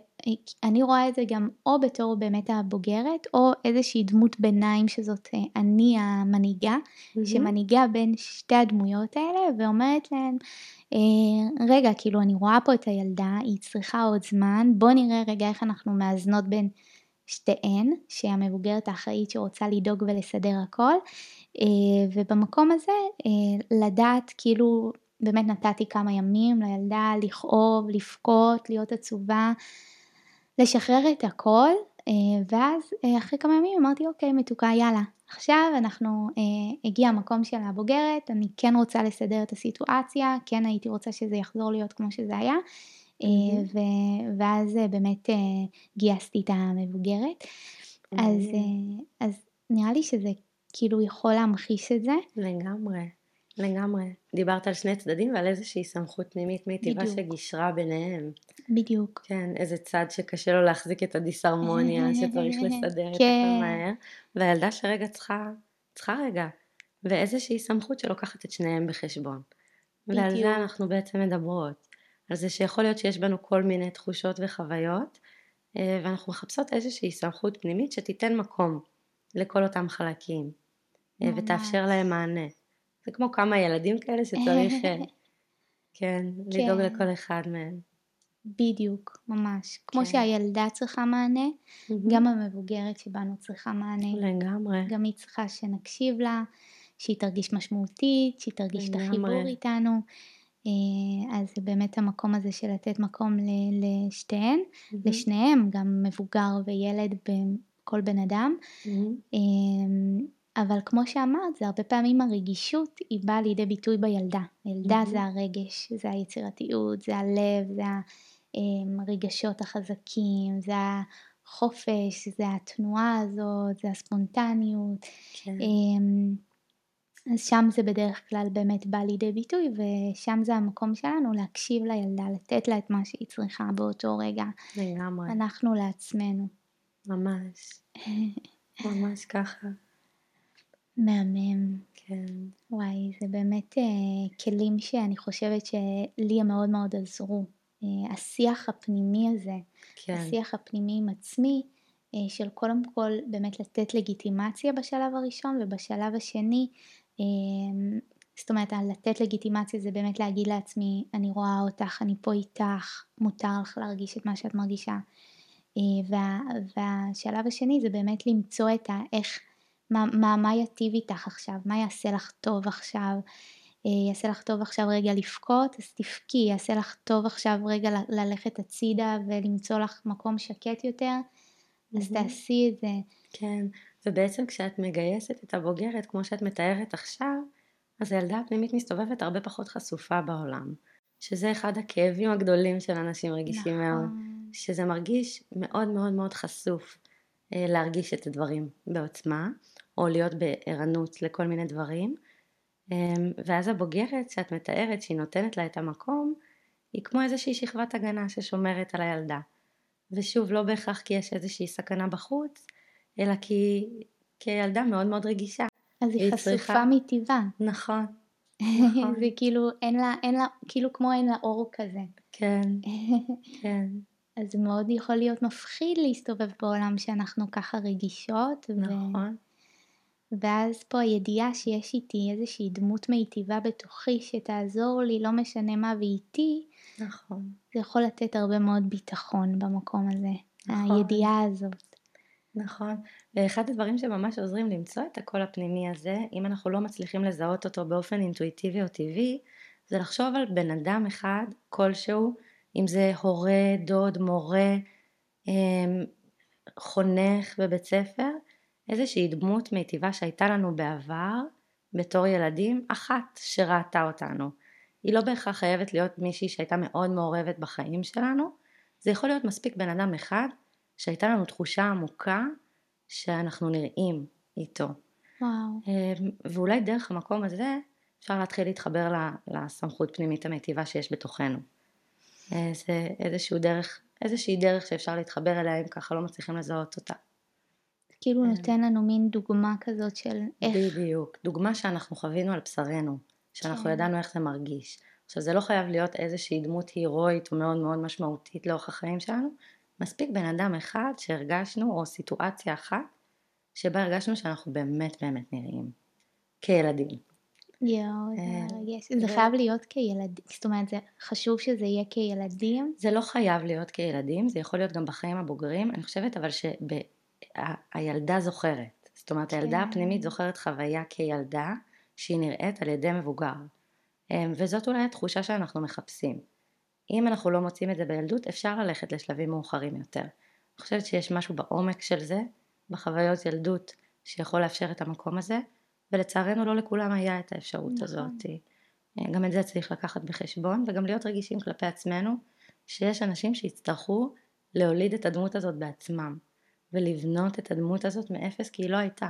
[SPEAKER 2] אני רואה את זה גם או בתור באמת הבוגרת, או איזושהי דמות ביניים שזאת אה, אני המנהיגה,
[SPEAKER 1] מהמם.
[SPEAKER 2] שמנהיגה בין שתי הדמויות האלה ואומרת להן אה, רגע כאילו אני רואה פה את הילדה היא צריכה עוד זמן בוא נראה רגע איך אנחנו מאזנות בין שתיהן שהמבוגרת האחראית שרוצה לדאוג ולסדר הכל אה, ובמקום הזה לדעת כאילו באמת נתתי כמה ימים לילדה לכאוב לבכות להיות עצובה לשחרר את הכל, אה, ואז אה, אחרי כמה ימים אמרתי אוקיי מתוקה יאללה, עכשיו אנחנו, אה, הגיע המקום של הבוגרת, אני כן רוצה לסדר את הסיטואציה, כן הייתי רוצה שזה יחזור להיות כמו שזה היה, ו, ואז באמת גייסתי את המבוגרת, אז, אז נראה לי שזה כאילו יכול להמחיש את זה.
[SPEAKER 1] לגמרי. לגמרי. דיברת על שני צדדים ועל איזושהי סמכות פנימית מיטיבה שגישרה ביניהם.
[SPEAKER 2] בדיוק.
[SPEAKER 1] כן, איזה צד שקשה לו להחזיק את הדיסהרמוניה, <laughs> שצריך לסדר את כן. הכל מהר, והילדה שרגע צריכה, צריכה רגע, ואיזושהי סמכות שלוקחת את שניהם בחשבון. בדיוק. ועל זה אנחנו בעצם מדברות. על זה שיכול להיות שיש בנו כל מיני תחושות וחוויות, אה, ואנחנו מחפשות איזושהי סמכות פנימית שתיתן מקום לכל אותם חלקים, אה, ממש. ותאפשר להם מענה. זה כמו כמה ילדים כאלה שצריך, אה, <laughs> כן, לדאוג כן. לכל אחד מהם.
[SPEAKER 2] בדיוק, ממש. כמו כן. שהילדה צריכה מענה. גם המבוגרת שבנו צריכה מענה.
[SPEAKER 1] לגמרי.
[SPEAKER 2] גם היא צריכה שנקשיב לה, שהיא תרגיש משמעותית, שהיא תרגיש לגמרי. את החיבור איתנו. אה, אז זה באמת המקום הזה של לתת מקום לשתיהן, mm-hmm. לשניהם, גם מבוגר וילד, כל בן אדם. Mm-hmm. אבל כמו שאמרת, זה הרבה פעמים הרגישות היא באה לידי ביטוי בילדה. ילדה mm-hmm. זה הרגש, זה היצירתיות, זה הלב, זה הרגשות החזקים, זה החופש, זה התנועה הזאת, זה הספונטניות. כן. אמ, אז שם זה בדרך כלל באמת בא לידי ביטוי, ושם זה המקום שלנו להקשיב לילדה, לתת לה את מה שהיא צריכה באותו רגע.
[SPEAKER 1] לגמרי.
[SPEAKER 2] אנחנו לעצמנו.
[SPEAKER 1] ממש. <laughs> ממש ככה.
[SPEAKER 2] מהמם.
[SPEAKER 1] כן.
[SPEAKER 2] וואי, זה באמת uh, כלים שאני חושבת שלי הם מאוד מאוד עזרו. Uh, השיח הפנימי הזה, כן. השיח הפנימי עם עצמי, uh, של קודם כל באמת לתת לגיטימציה בשלב הראשון, ובשלב השני, uh, זאת אומרת, לתת לגיטימציה זה באמת להגיד לעצמי, אני רואה אותך, אני פה איתך, מותר לך להרגיש את מה שאת מרגישה. Uh, וה, והשלב השני זה באמת למצוא את האיך מה, מה, מה יטיב איתך עכשיו, מה יעשה לך טוב עכשיו, אה, יעשה לך טוב עכשיו רגע לבכות, אז תבכי, יעשה לך טוב עכשיו רגע ללכת הצידה ולמצוא לך מקום שקט יותר, אז תעשי את זה.
[SPEAKER 1] כן, ובעצם כשאת מגייסת את הבוגרת כמו שאת מתארת עכשיו, אז הילדה הפנימית מסתובבת הרבה פחות חשופה בעולם. שזה אחד הכאבים הגדולים של אנשים רגישים נכון. מאוד, שזה מרגיש מאוד מאוד מאוד חשוף אה, להרגיש את הדברים בעוצמה, או להיות בערנות לכל מיני דברים. אמ, ואז הבוגרת שאת מתארת שהיא נותנת לה את המקום, היא כמו איזושהי שכבת הגנה ששומרת על הילדה. ושוב, לא בהכרח כי יש איזושהי סכנה בחוץ, אלא כי, כי הילדה מאוד מאוד רגישה.
[SPEAKER 2] אז היא חשופה צריכה... מטבעה.
[SPEAKER 1] נכון.
[SPEAKER 2] נכון. <laughs> זה כאילו, אין לה, אין לה, כאילו כמו אין לה אור כזה.
[SPEAKER 1] כן, <laughs> כן.
[SPEAKER 2] אז מאוד יכול להיות מפחיד להסתובב בעולם שאנחנו ככה רגישות.
[SPEAKER 1] נכון. ו...
[SPEAKER 2] ואז פה הידיעה שיש איתי איזושהי דמות מיטיבה בתוכי שתעזור לי, לא משנה מה ואיתי,
[SPEAKER 1] נכון.
[SPEAKER 2] זה יכול לתת הרבה מאוד ביטחון במקום הזה, נכון. הידיעה הזאת.
[SPEAKER 1] נכון, ואחד הדברים שממש עוזרים למצוא את הקול הפנימי הזה, אם אנחנו לא מצליחים לזהות אותו באופן אינטואיטיבי או טבעי, זה לחשוב על בן אדם אחד כלשהו, אם זה הורה, דוד, מורה, אמ, חונך בבית ספר, איזושהי דמות מיטיבה שהייתה לנו בעבר בתור ילדים, אחת שראתה אותנו. היא לא בהכרח חייבת להיות מישהי שהייתה מאוד מעורבת בחיים שלנו, זה יכול להיות מספיק בן אדם אחד שהייתה לנו תחושה עמוקה שאנחנו נראים איתו.
[SPEAKER 2] וואו.
[SPEAKER 1] אמ, ואולי דרך המקום הזה אפשר להתחיל להתחבר לסמכות פנימית המיטיבה שיש בתוכנו. אה, זה איזשהו דרך, איזושהי דרך שאפשר להתחבר אליה אם ככה לא מצליחים לזהות אותה.
[SPEAKER 2] כאילו כן. נותן לנו מין דוגמה כזאת של איך...
[SPEAKER 1] בדיוק, דוגמה שאנחנו חווינו על בשרנו, שאנחנו כן. ידענו איך זה מרגיש. עכשיו זה לא חייב להיות איזושהי דמות הירואית או מאוד משמעותית לאורך החיים שלנו, מספיק בן אדם אחד שהרגשנו, או סיטואציה אחת, שבה הרגשנו שאנחנו באמת באמת נראים, כילדים.
[SPEAKER 2] יואו, זה אה, חייב להיות כילדים, זאת אומרת זה חשוב שזה יהיה כילדים?
[SPEAKER 1] זה לא חייב להיות כילדים, זה יכול להיות גם בחיים הבוגרים, אני חושבת אבל שב... הילדה זוכרת. זאת אומרת, כן. הילדה הפנימית זוכרת חוויה כילדה שהיא נראית על ידי מבוגר. אמ, וזאת אולי התחושה שאנחנו מחפשים. אם אנחנו לא מוצאים את זה בילדות, אפשר ללכת לשלבים מאוחרים יותר. אני חושבת שיש משהו בעומק של זה, בחוויות ילדות, שיכול לאפשר את המקום הזה, ולצערנו לא לכולם היה את האפשרות נכון. הזאת. אה, גם את זה צריך לקחת בחשבון, וגם להיות רגישים כלפי עצמנו, שיש אנשים שיצטרכו להוליד את הדמות הזאת בעצמם, ולבנות את הדמות הזאת מאפס כי היא לא הייתה.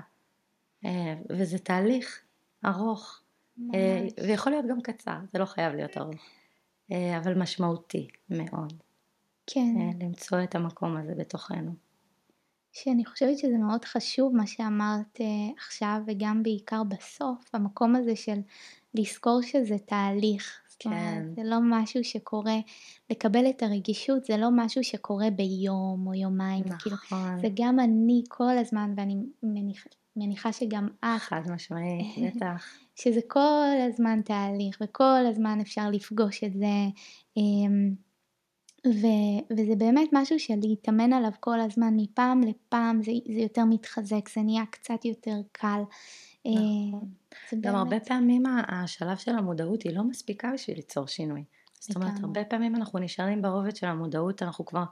[SPEAKER 1] אה, וזה תהליך ארוך, ממש. ויכול להיות גם קצר, זה לא חייב להיות ארוך, אבל משמעותי מאוד.
[SPEAKER 2] כן.
[SPEAKER 1] למצוא את המקום הזה בתוכנו.
[SPEAKER 2] שאני חושבת שזה מאוד חשוב מה שאמרת עכשיו וגם בעיקר בסוף, המקום הזה של לזכור שזה תהליך. כן. זה לא משהו שקורה, לקבל את הרגישות זה לא משהו שקורה ביום או יומיים. כאילו, נכון. כאילו, זה גם אני כל הזמן ואני מניח, מניחה שגם את.
[SPEAKER 1] חד משמעית, <laughs> בטח.
[SPEAKER 2] שזה כל הזמן תהליך וכל הזמן אפשר לפגוש את זה. Um, ו- וזה באמת משהו של להתאמן עליו כל הזמן, מפעם לפעם זה, זה יותר מתחזק, זה נהיה קצת יותר קל.
[SPEAKER 1] אה, נכון. גם. הרבה פעמים השלב של המודעות היא לא מספיקה בשביל ליצור שינוי. זאת אומרת, הרבה פעמים אנחנו נשארים ברובד של המודעות, אנחנו כבר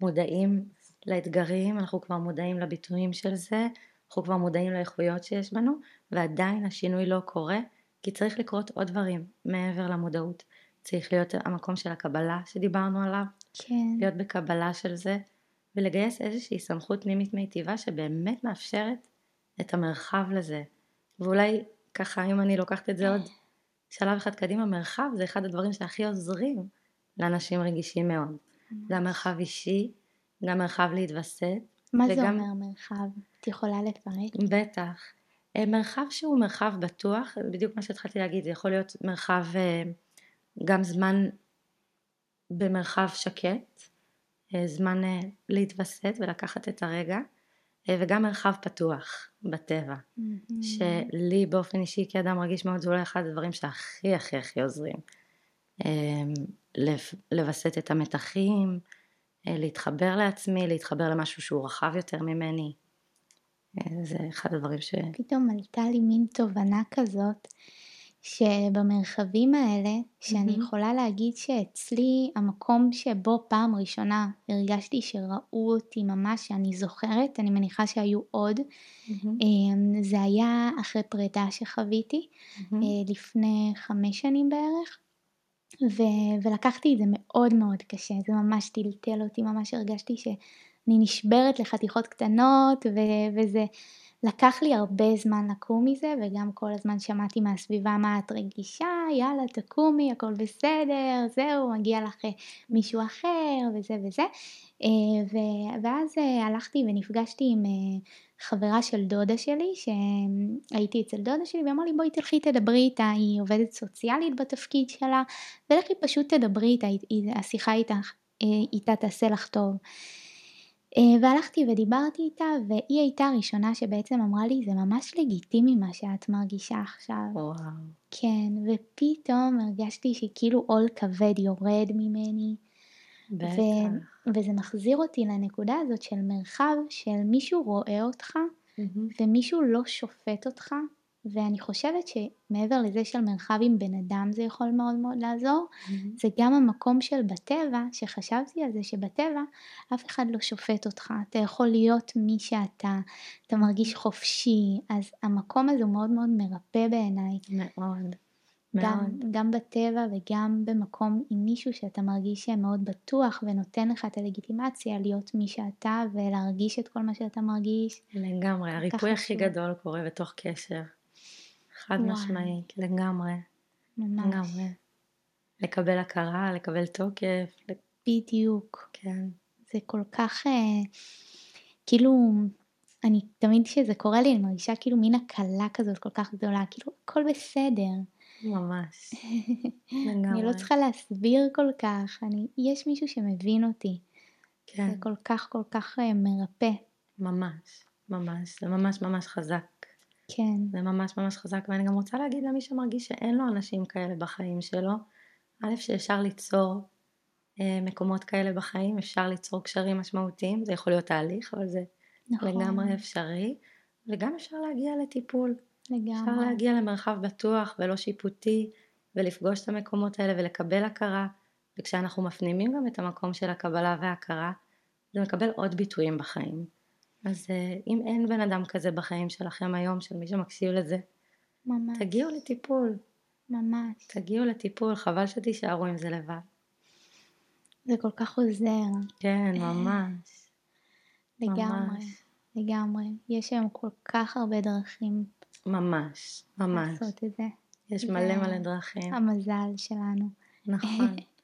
[SPEAKER 1] מודעים לאתגרים, אנחנו כבר מודעים לביטויים של זה, אנחנו כבר מודעים לאיכויות שיש בנו, ועדיין השינוי לא קורה, כי צריך לקרות עוד דברים מעבר למודעות. צריך להיות המקום של הקבלה שדיברנו עליו,
[SPEAKER 2] כן.
[SPEAKER 1] להיות בקבלה של זה, ולגייס איזושהי סמכות פנימית מיטיבה שבאמת מאפשרת את המרחב לזה. ואולי ככה, אם אני לוקחת את זה עוד שלב אחד קדימה, מרחב זה אחד הדברים שהכי עוזרים לאנשים רגישים מאוד. גם מרחב אישי, גם מרחב להתווסת.
[SPEAKER 2] מה וגם... זה אומר מרחב? את יכולה לפרט?
[SPEAKER 1] בטח. אה, מרחב שהוא מרחב בטוח, בדיוק מה שהתחלתי להגיד, זה יכול להיות מרחב אה, גם זמן במרחב שקט, אה, זמן להתווסת ולקחת את הרגע, וגם מרחב פתוח בטבע, mm-hmm. שלי באופן אישי כאדם רגיש מאוד זה אולי אחד הדברים שהכי הכי הכי עוזרים. לווסת את המתחים, להתחבר לעצמי, להתחבר למשהו שהוא רחב יותר ממני. זה אחד הדברים ש...
[SPEAKER 2] פתאום עלתה לי מין תובנה כזאת שבמרחבים האלה, שאני mm-hmm. יכולה להגיד שאצלי המקום שבו פעם ראשונה הרגשתי שראו אותי ממש, שאני זוכרת, אני מניחה שהיו עוד, mm-hmm. זה היה אחרי פרידה שחוויתי mm-hmm. לפני חמש שנים בערך. ו- ולקחתי את זה מאוד מאוד קשה, זה ממש טלטל אותי, ממש הרגשתי שאני נשברת לחתיכות קטנות ו- וזה לקח לי הרבה זמן לקום מזה וגם כל הזמן שמעתי מהסביבה מה את רגישה, יאללה תקומי, הכל בסדר, זהו, מגיע לך אה, מישהו אחר וזה וזה. אה, ואז אה, הלכתי ונפגשתי עם חברה של דודה שלי, שהייתי אצל דודה שלי והיא אמרה לי בואי תלכי תדברי איתה, היא עובדת סוציאלית בתפקיד שלה, ולכי פשוט תדברי איתה, השיחה איתה, איתה תעשה לך טוב. אה, והלכתי ודיברתי איתה והיא הייתה הראשונה שבעצם אמרה לי זה ממש לגיטימי מה שאת מרגישה עכשיו.
[SPEAKER 1] וואו.
[SPEAKER 2] כן, ופתאום הרגשתי שכאילו עול כבד יורד ממני.
[SPEAKER 1] בטח.
[SPEAKER 2] ו- וזה מחזיר אותי לנקודה הזאת של מרחב של מישהו רואה אותך mm-hmm. ומישהו לא שופט אותך ואני חושבת שמעבר לזה של מרחב עם בן אדם זה יכול מאוד מאוד לעזור, mm-hmm. זה גם המקום של בטבע, שחשבתי על זה שבטבע אף אחד לא שופט אותך, אתה יכול להיות מי שאתה, אתה מרגיש חופשי, אז המקום הזה הוא מאוד מאוד מרפא בעיניי.
[SPEAKER 1] מאוד.
[SPEAKER 2] גם, גם בטבע וגם במקום עם מישהו שאתה מרגיש מאוד בטוח ונותן לך את הלגיטימציה להיות מי שאתה ולהרגיש את כל מה שאתה מרגיש.
[SPEAKER 1] לגמרי, הריפוי הכי גדול קורה בתוך קשר. חד. משמעית, לגמרי.
[SPEAKER 2] ממש. לגמרי.
[SPEAKER 1] לקבל הכרה, לקבל תוקף.
[SPEAKER 2] בדיוק.
[SPEAKER 1] כן.
[SPEAKER 2] זה כל כך, אה, כאילו, אני תמיד כשזה קורה לי אני מרגישה כאילו מין הקלה כזאת כל כך גדולה, כאילו הכל בסדר.
[SPEAKER 1] ממש.
[SPEAKER 2] לגמרי. <laughs> אני לא צריכה להסביר כל כך, אני, יש מישהו שמבין אותי. כן. זה כל כך כל כך אה, מרפא.
[SPEAKER 1] ממש, ממש, זה ממש ממש חזק.
[SPEAKER 2] כן.
[SPEAKER 1] זה ממש ממש חזק, ואני גם רוצה להגיד למי שמרגיש שאין לו אנשים כאלה בחיים שלו, א', שאפשר ליצור אה, מקומות כאלה בחיים, אפשר ליצור קשרים משמעותיים, זה יכול להיות תהליך, אבל זה נכון. לגמרי אפשרי, וגם אפשר להגיע לטיפול.
[SPEAKER 2] לגמרי.
[SPEAKER 1] אפשר להגיע למרחב בטוח ולא שיפוטי, ולפגוש את המקומות האלה ולקבל הכרה, וכשאנחנו מפנימים גם את המקום של הקבלה וההכרה, זה מקבל עוד ביטויים בחיים. אז אה, אם אין בן אדם כזה בחיים שלכם היום, של מי שמקשיב לזה,
[SPEAKER 2] ממש.
[SPEAKER 1] תגיעו לטיפול.
[SPEAKER 2] ממש.
[SPEAKER 1] תגיעו לטיפול, חבל שתישארו עם זה לבד.
[SPEAKER 2] זה כל כך עוזר.
[SPEAKER 1] כן, ממש.
[SPEAKER 2] לגמרי.
[SPEAKER 1] ממש.
[SPEAKER 2] לגמרי. יש היום כל כך הרבה דרכים
[SPEAKER 1] ממש, ממש.
[SPEAKER 2] לעשות את זה.
[SPEAKER 1] יש מלא מלא דרכים.
[SPEAKER 2] המזל שלנו.
[SPEAKER 1] נכון. <laughs>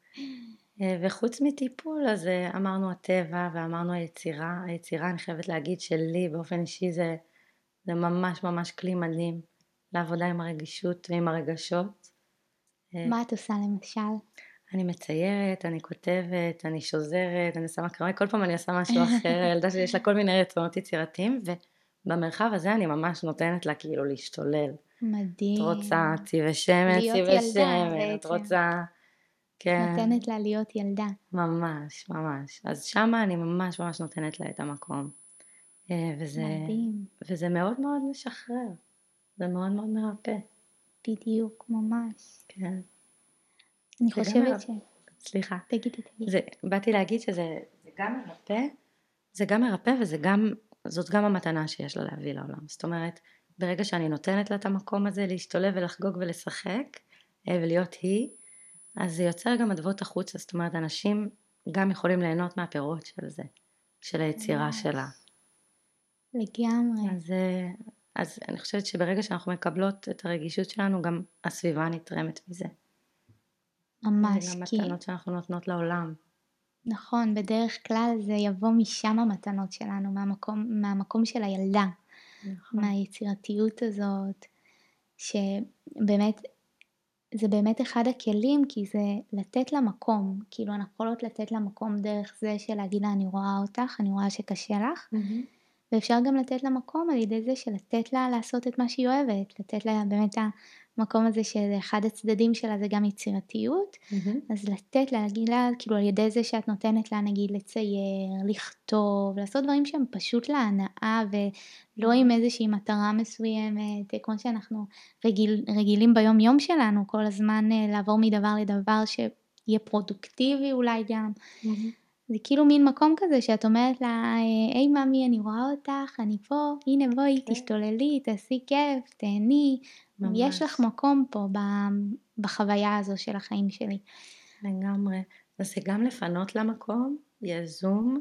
[SPEAKER 1] אה, וחוץ מטיפול, אז אה, אמרנו הטבע ואמרנו היצירה. היצירה, אני חייבת להגיד שלי באופן אישי זה, זה ממש ממש כלי מדהים לעבודה עם הרגישות ועם הרגשות. אה,
[SPEAKER 2] מה את עושה למשל?
[SPEAKER 1] אני מציירת, אני כותבת, אני שוזרת, אני שמה קרמי, כל פעם אני עושה משהו אחר, <laughs> הילדה שלי יש לה כל מיני רצונות יצירתיים, ובמרחב הזה אני ממש נותנת לה כאילו להשתולל.
[SPEAKER 2] מדהים.
[SPEAKER 1] את רוצה צבעי שמן, צבעי
[SPEAKER 2] ילדה
[SPEAKER 1] שמן, את. רוצה... כן,
[SPEAKER 2] נותנת לה להיות ילדה.
[SPEAKER 1] ממש, ממש. אז שמה אני ממש ממש נותנת לה את המקום. אה, וזה,
[SPEAKER 2] מדהים.
[SPEAKER 1] וזה מאוד מאוד משחרר. זה מאוד מאוד מרפא.
[SPEAKER 2] בדיוק, ממש.
[SPEAKER 1] כן.
[SPEAKER 2] אני חושבת. ש...
[SPEAKER 1] סליחה.
[SPEAKER 2] תגידי, תגידי.
[SPEAKER 1] זה, באתי להגיד שזה זה גם מרפא, זה גם מרפא וזה גם, זאת גם המתנה שיש לה להביא לעולם. זאת אומרת, ברגע שאני נותנת לה את המקום הזה להשתולב ולחגוג ולשחק אה, ולהיות היא, אז זה יוצר גם אדוות החוצה. זאת אומרת, אנשים גם יכולים ליהנות מהפירות של זה, של היצירה. שלה.
[SPEAKER 2] לגמרי.
[SPEAKER 1] אז, אה, אז אני חושבת שברגע שאנחנו מקבלות את הרגישות שלנו, גם הסביבה נתרמת מזה.
[SPEAKER 2] ממש.
[SPEAKER 1] זה גם
[SPEAKER 2] כי,
[SPEAKER 1] מתנות שאנחנו נותנות לעולם.
[SPEAKER 2] נכון, בדרך כלל זה יבוא משם המתנות שלנו, מהמקום, מהמקום של הילדה.
[SPEAKER 1] נכון.
[SPEAKER 2] מהיצירתיות הזאת, שבאמת, זה באמת אחד הכלים, כי זה לתת לה מקום, כאילו אנחנו יכולות לתת לה מקום דרך זה של להגיד לה אני רואה אותך, אני רואה שקשה לך,
[SPEAKER 1] מהמם.
[SPEAKER 2] ואפשר גם לתת לה מקום על ידי זה של לתת לה לעשות את מה שהיא אוהבת, לתת לה באמת המקום הזה שאחד הצדדים שלה זה גם יצירתיות,
[SPEAKER 1] מהמם.
[SPEAKER 2] אז לתת לה, להגיד לה, כאילו על ידי זה שאת נותנת לה נגיד לצייר, לכתוב, לעשות דברים שהם פשוט להנאה ולא עם איזושהי מטרה מסוימת, כמו שאנחנו רגיל, רגילים ביום יום שלנו, כל הזמן אה, לעבור מדבר לדבר שיהיה פרודוקטיבי אולי גם.
[SPEAKER 1] מהמם.
[SPEAKER 2] זה כאילו מין מקום כזה שאת אומרת לה, אה, היי ממי אני רואה אותך, אני פה, הנה בואי
[SPEAKER 1] כן.
[SPEAKER 2] תשתוללי, תעשי כיף, תהני,
[SPEAKER 1] ממש.
[SPEAKER 2] יש לך מקום פה בחוויה הזו של החיים שלי.
[SPEAKER 1] לגמרי. אז זה גם לפנות למקום, יזום,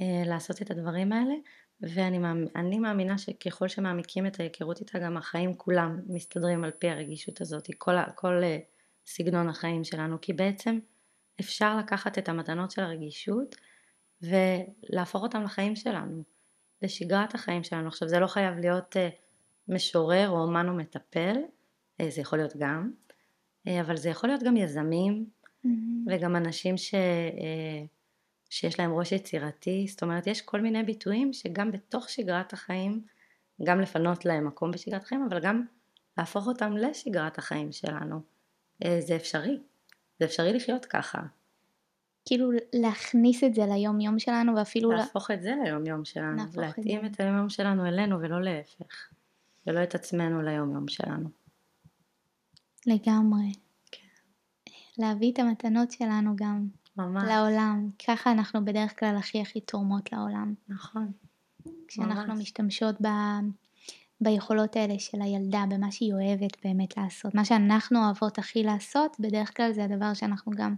[SPEAKER 1] אה, לעשות את הדברים האלה, ואני מאמ- אני מאמינה שככל שמעמיקים את ההיכרות איתה, גם החיים כולם מסתדרים על פי הרגישות הזאת, כל, כל אה, סגנון החיים שלנו, כי בעצם אפשר לקחת את המתנות של הרגישות ולהפוך אותם לחיים שלנו, לשגרת החיים שלנו. עכשיו זה לא חייב להיות אה, משורר או אומן או מטפל, אה, זה יכול להיות גם, אה, אבל זה יכול להיות גם יזמים, וגם אנשים ש, שיש להם ראש יצירתי, זאת אומרת יש כל מיני ביטויים שגם בתוך שגרת החיים, גם לפנות להם מקום בשגרת החיים, אבל גם להפוך אותם לשגרת החיים שלנו. זה אפשרי, זה אפשרי לחיות ככה,
[SPEAKER 2] כאילו להכניס את זה ליום יום שלנו ואפילו
[SPEAKER 1] להפוך את זה ליום יום שלנו,
[SPEAKER 2] את
[SPEAKER 1] להתאים
[SPEAKER 2] זה.
[SPEAKER 1] את היום יום שלנו אלינו ולא להפך, ולא את עצמנו ליום יום שלנו.
[SPEAKER 2] לגמרי.
[SPEAKER 1] כן.
[SPEAKER 2] להביא את המתנות שלנו גם
[SPEAKER 1] ממש,
[SPEAKER 2] לעולם. ככה אנחנו בדרך כלל הכי הכי תורמות לעולם.
[SPEAKER 1] נכון,
[SPEAKER 2] כשאנחנו
[SPEAKER 1] ממש.
[SPEAKER 2] משתמשות ב... ביכולות האלה של הילדה, במה שהיא אוהבת באמת לעשות. מה שאנחנו אוהבות הכי לעשות, בדרך כלל זה הדבר שאנחנו גם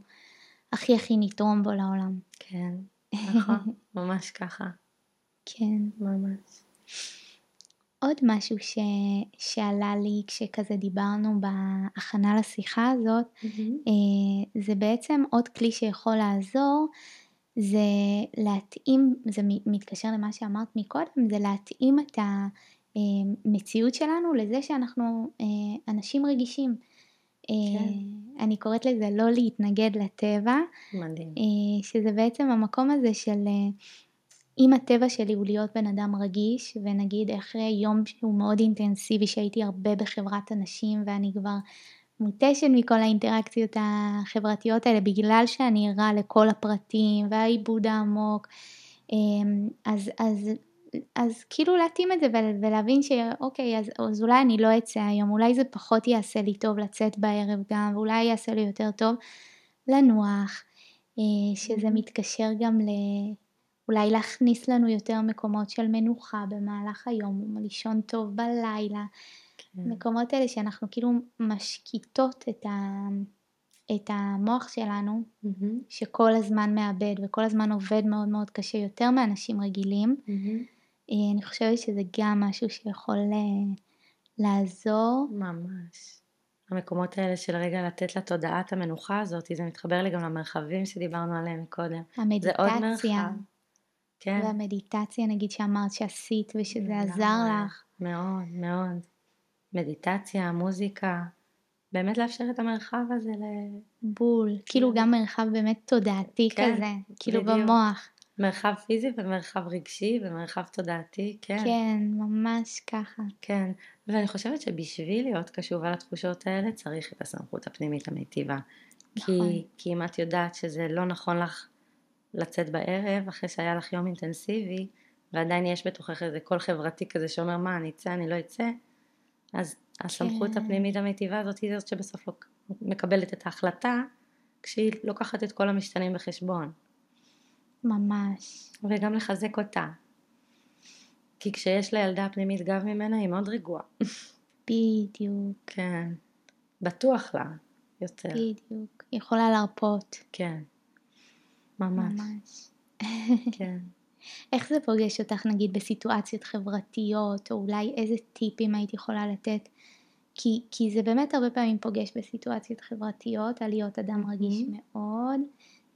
[SPEAKER 2] הכי הכי נתרום בו לעולם.
[SPEAKER 1] כן, נכון, <laughs> ממש ככה,
[SPEAKER 2] כן.
[SPEAKER 1] ממש.
[SPEAKER 2] עוד משהו ש... שעלה לי כשכזה דיברנו בהכנה לשיחה הזאת, אה, זה בעצם עוד כלי שיכול לעזור, זה להתאים, זה מתקשר למה שאמרת מקודם, זה להתאים את המציאות שלנו לזה שאנחנו אה, אנשים רגישים. אה,
[SPEAKER 1] כן.
[SPEAKER 2] אני קוראת לזה לא להתנגד לטבע,
[SPEAKER 1] מדהים.
[SPEAKER 2] אה, שזה בעצם המקום הזה של אה, אם הטבע שלי הוא להיות בן אדם רגיש, ונגיד אחרי יום שהוא מאוד אינטנסיבי שהייתי הרבה בחברת אנשים ואני כבר מותשת מכל האינטראקציות החברתיות האלה בגלל שאני ערה לכל הפרטים והעיבוד העמוק, אה, אז, אז, אז כאילו להתאים את זה ול- ולהבין שאוקיי אז, אז אולי אני לא אצא היום, אולי זה פחות יעשה לי טוב לצאת בערב גם, ואולי יעשה לי יותר טוב לנוח, אה, שזה. מתקשר גם ל... אולי להכניס לנו יותר מקומות של מנוחה במהלך היום, לישון טוב בלילה. כן. מקומות האלה שאנחנו כאילו משקיטות את, ה, את המוח שלנו, mm-hmm. שכל הזמן מאבד וכל הזמן עובד מאוד מאוד קשה, יותר מאנשים רגילים. Mm-hmm. אני חושבת שזה גם משהו שיכול אה, לעזור.
[SPEAKER 1] ממש. המקומות האלה של רגע לתת לתודעה את המנוחה הזאת, זה מתחבר לי גם למרחבים שדיברנו עליהם קודם.
[SPEAKER 2] המדיטציה. כן. והמדיטציה נגיד שאמרת שעשית ושזה עזר לך.
[SPEAKER 1] מאוד, מאוד. מדיטציה, מוזיקה, באמת לאפשר את המרחב הזה ל...
[SPEAKER 2] בול, כאילו גם מרחב באמת תודעתי כן, כזה, כאילו בדיוק. במוח.
[SPEAKER 1] מרחב פיזי ומרחב רגשי ומרחב תודעתי, כן.
[SPEAKER 2] כן, ממש ככה.
[SPEAKER 1] כן, ואני חושבת שבשביל להיות קשובה לתחושות האלה צריך את הסמכות הפנימית המיטיבה. נכון. כי, כי אם את יודעת שזה לא נכון לך לצאת בערב אחרי שהיה לך יום אינטנסיבי ועדיין יש בתוכך איזה קול חברתי כזה שאומר מה אני אצא אני לא אצא אז הסמכות כן. הפנימית המיטיבה הזאת היא זאת שבסוף מקבלת את ההחלטה כשהיא לוקחת את כל המשתנים בחשבון.
[SPEAKER 2] ממש.
[SPEAKER 1] וגם לחזק אותה. כי כשיש לילדה פנימית גב ממנה היא מאוד רגועה.
[SPEAKER 2] בדיוק.
[SPEAKER 1] כן. בטוח לה יותר.
[SPEAKER 2] בדיוק. היא יכולה להרפות.
[SPEAKER 1] כן. ממש. ממש. כן. <laughs>
[SPEAKER 2] איך זה פוגש אותך נגיד בסיטואציות חברתיות, או אולי איזה טיפים היית יכולה לתת? כי, כי זה באמת הרבה פעמים פוגש בסיטואציות חברתיות, על להיות אדם רגיש. מאוד,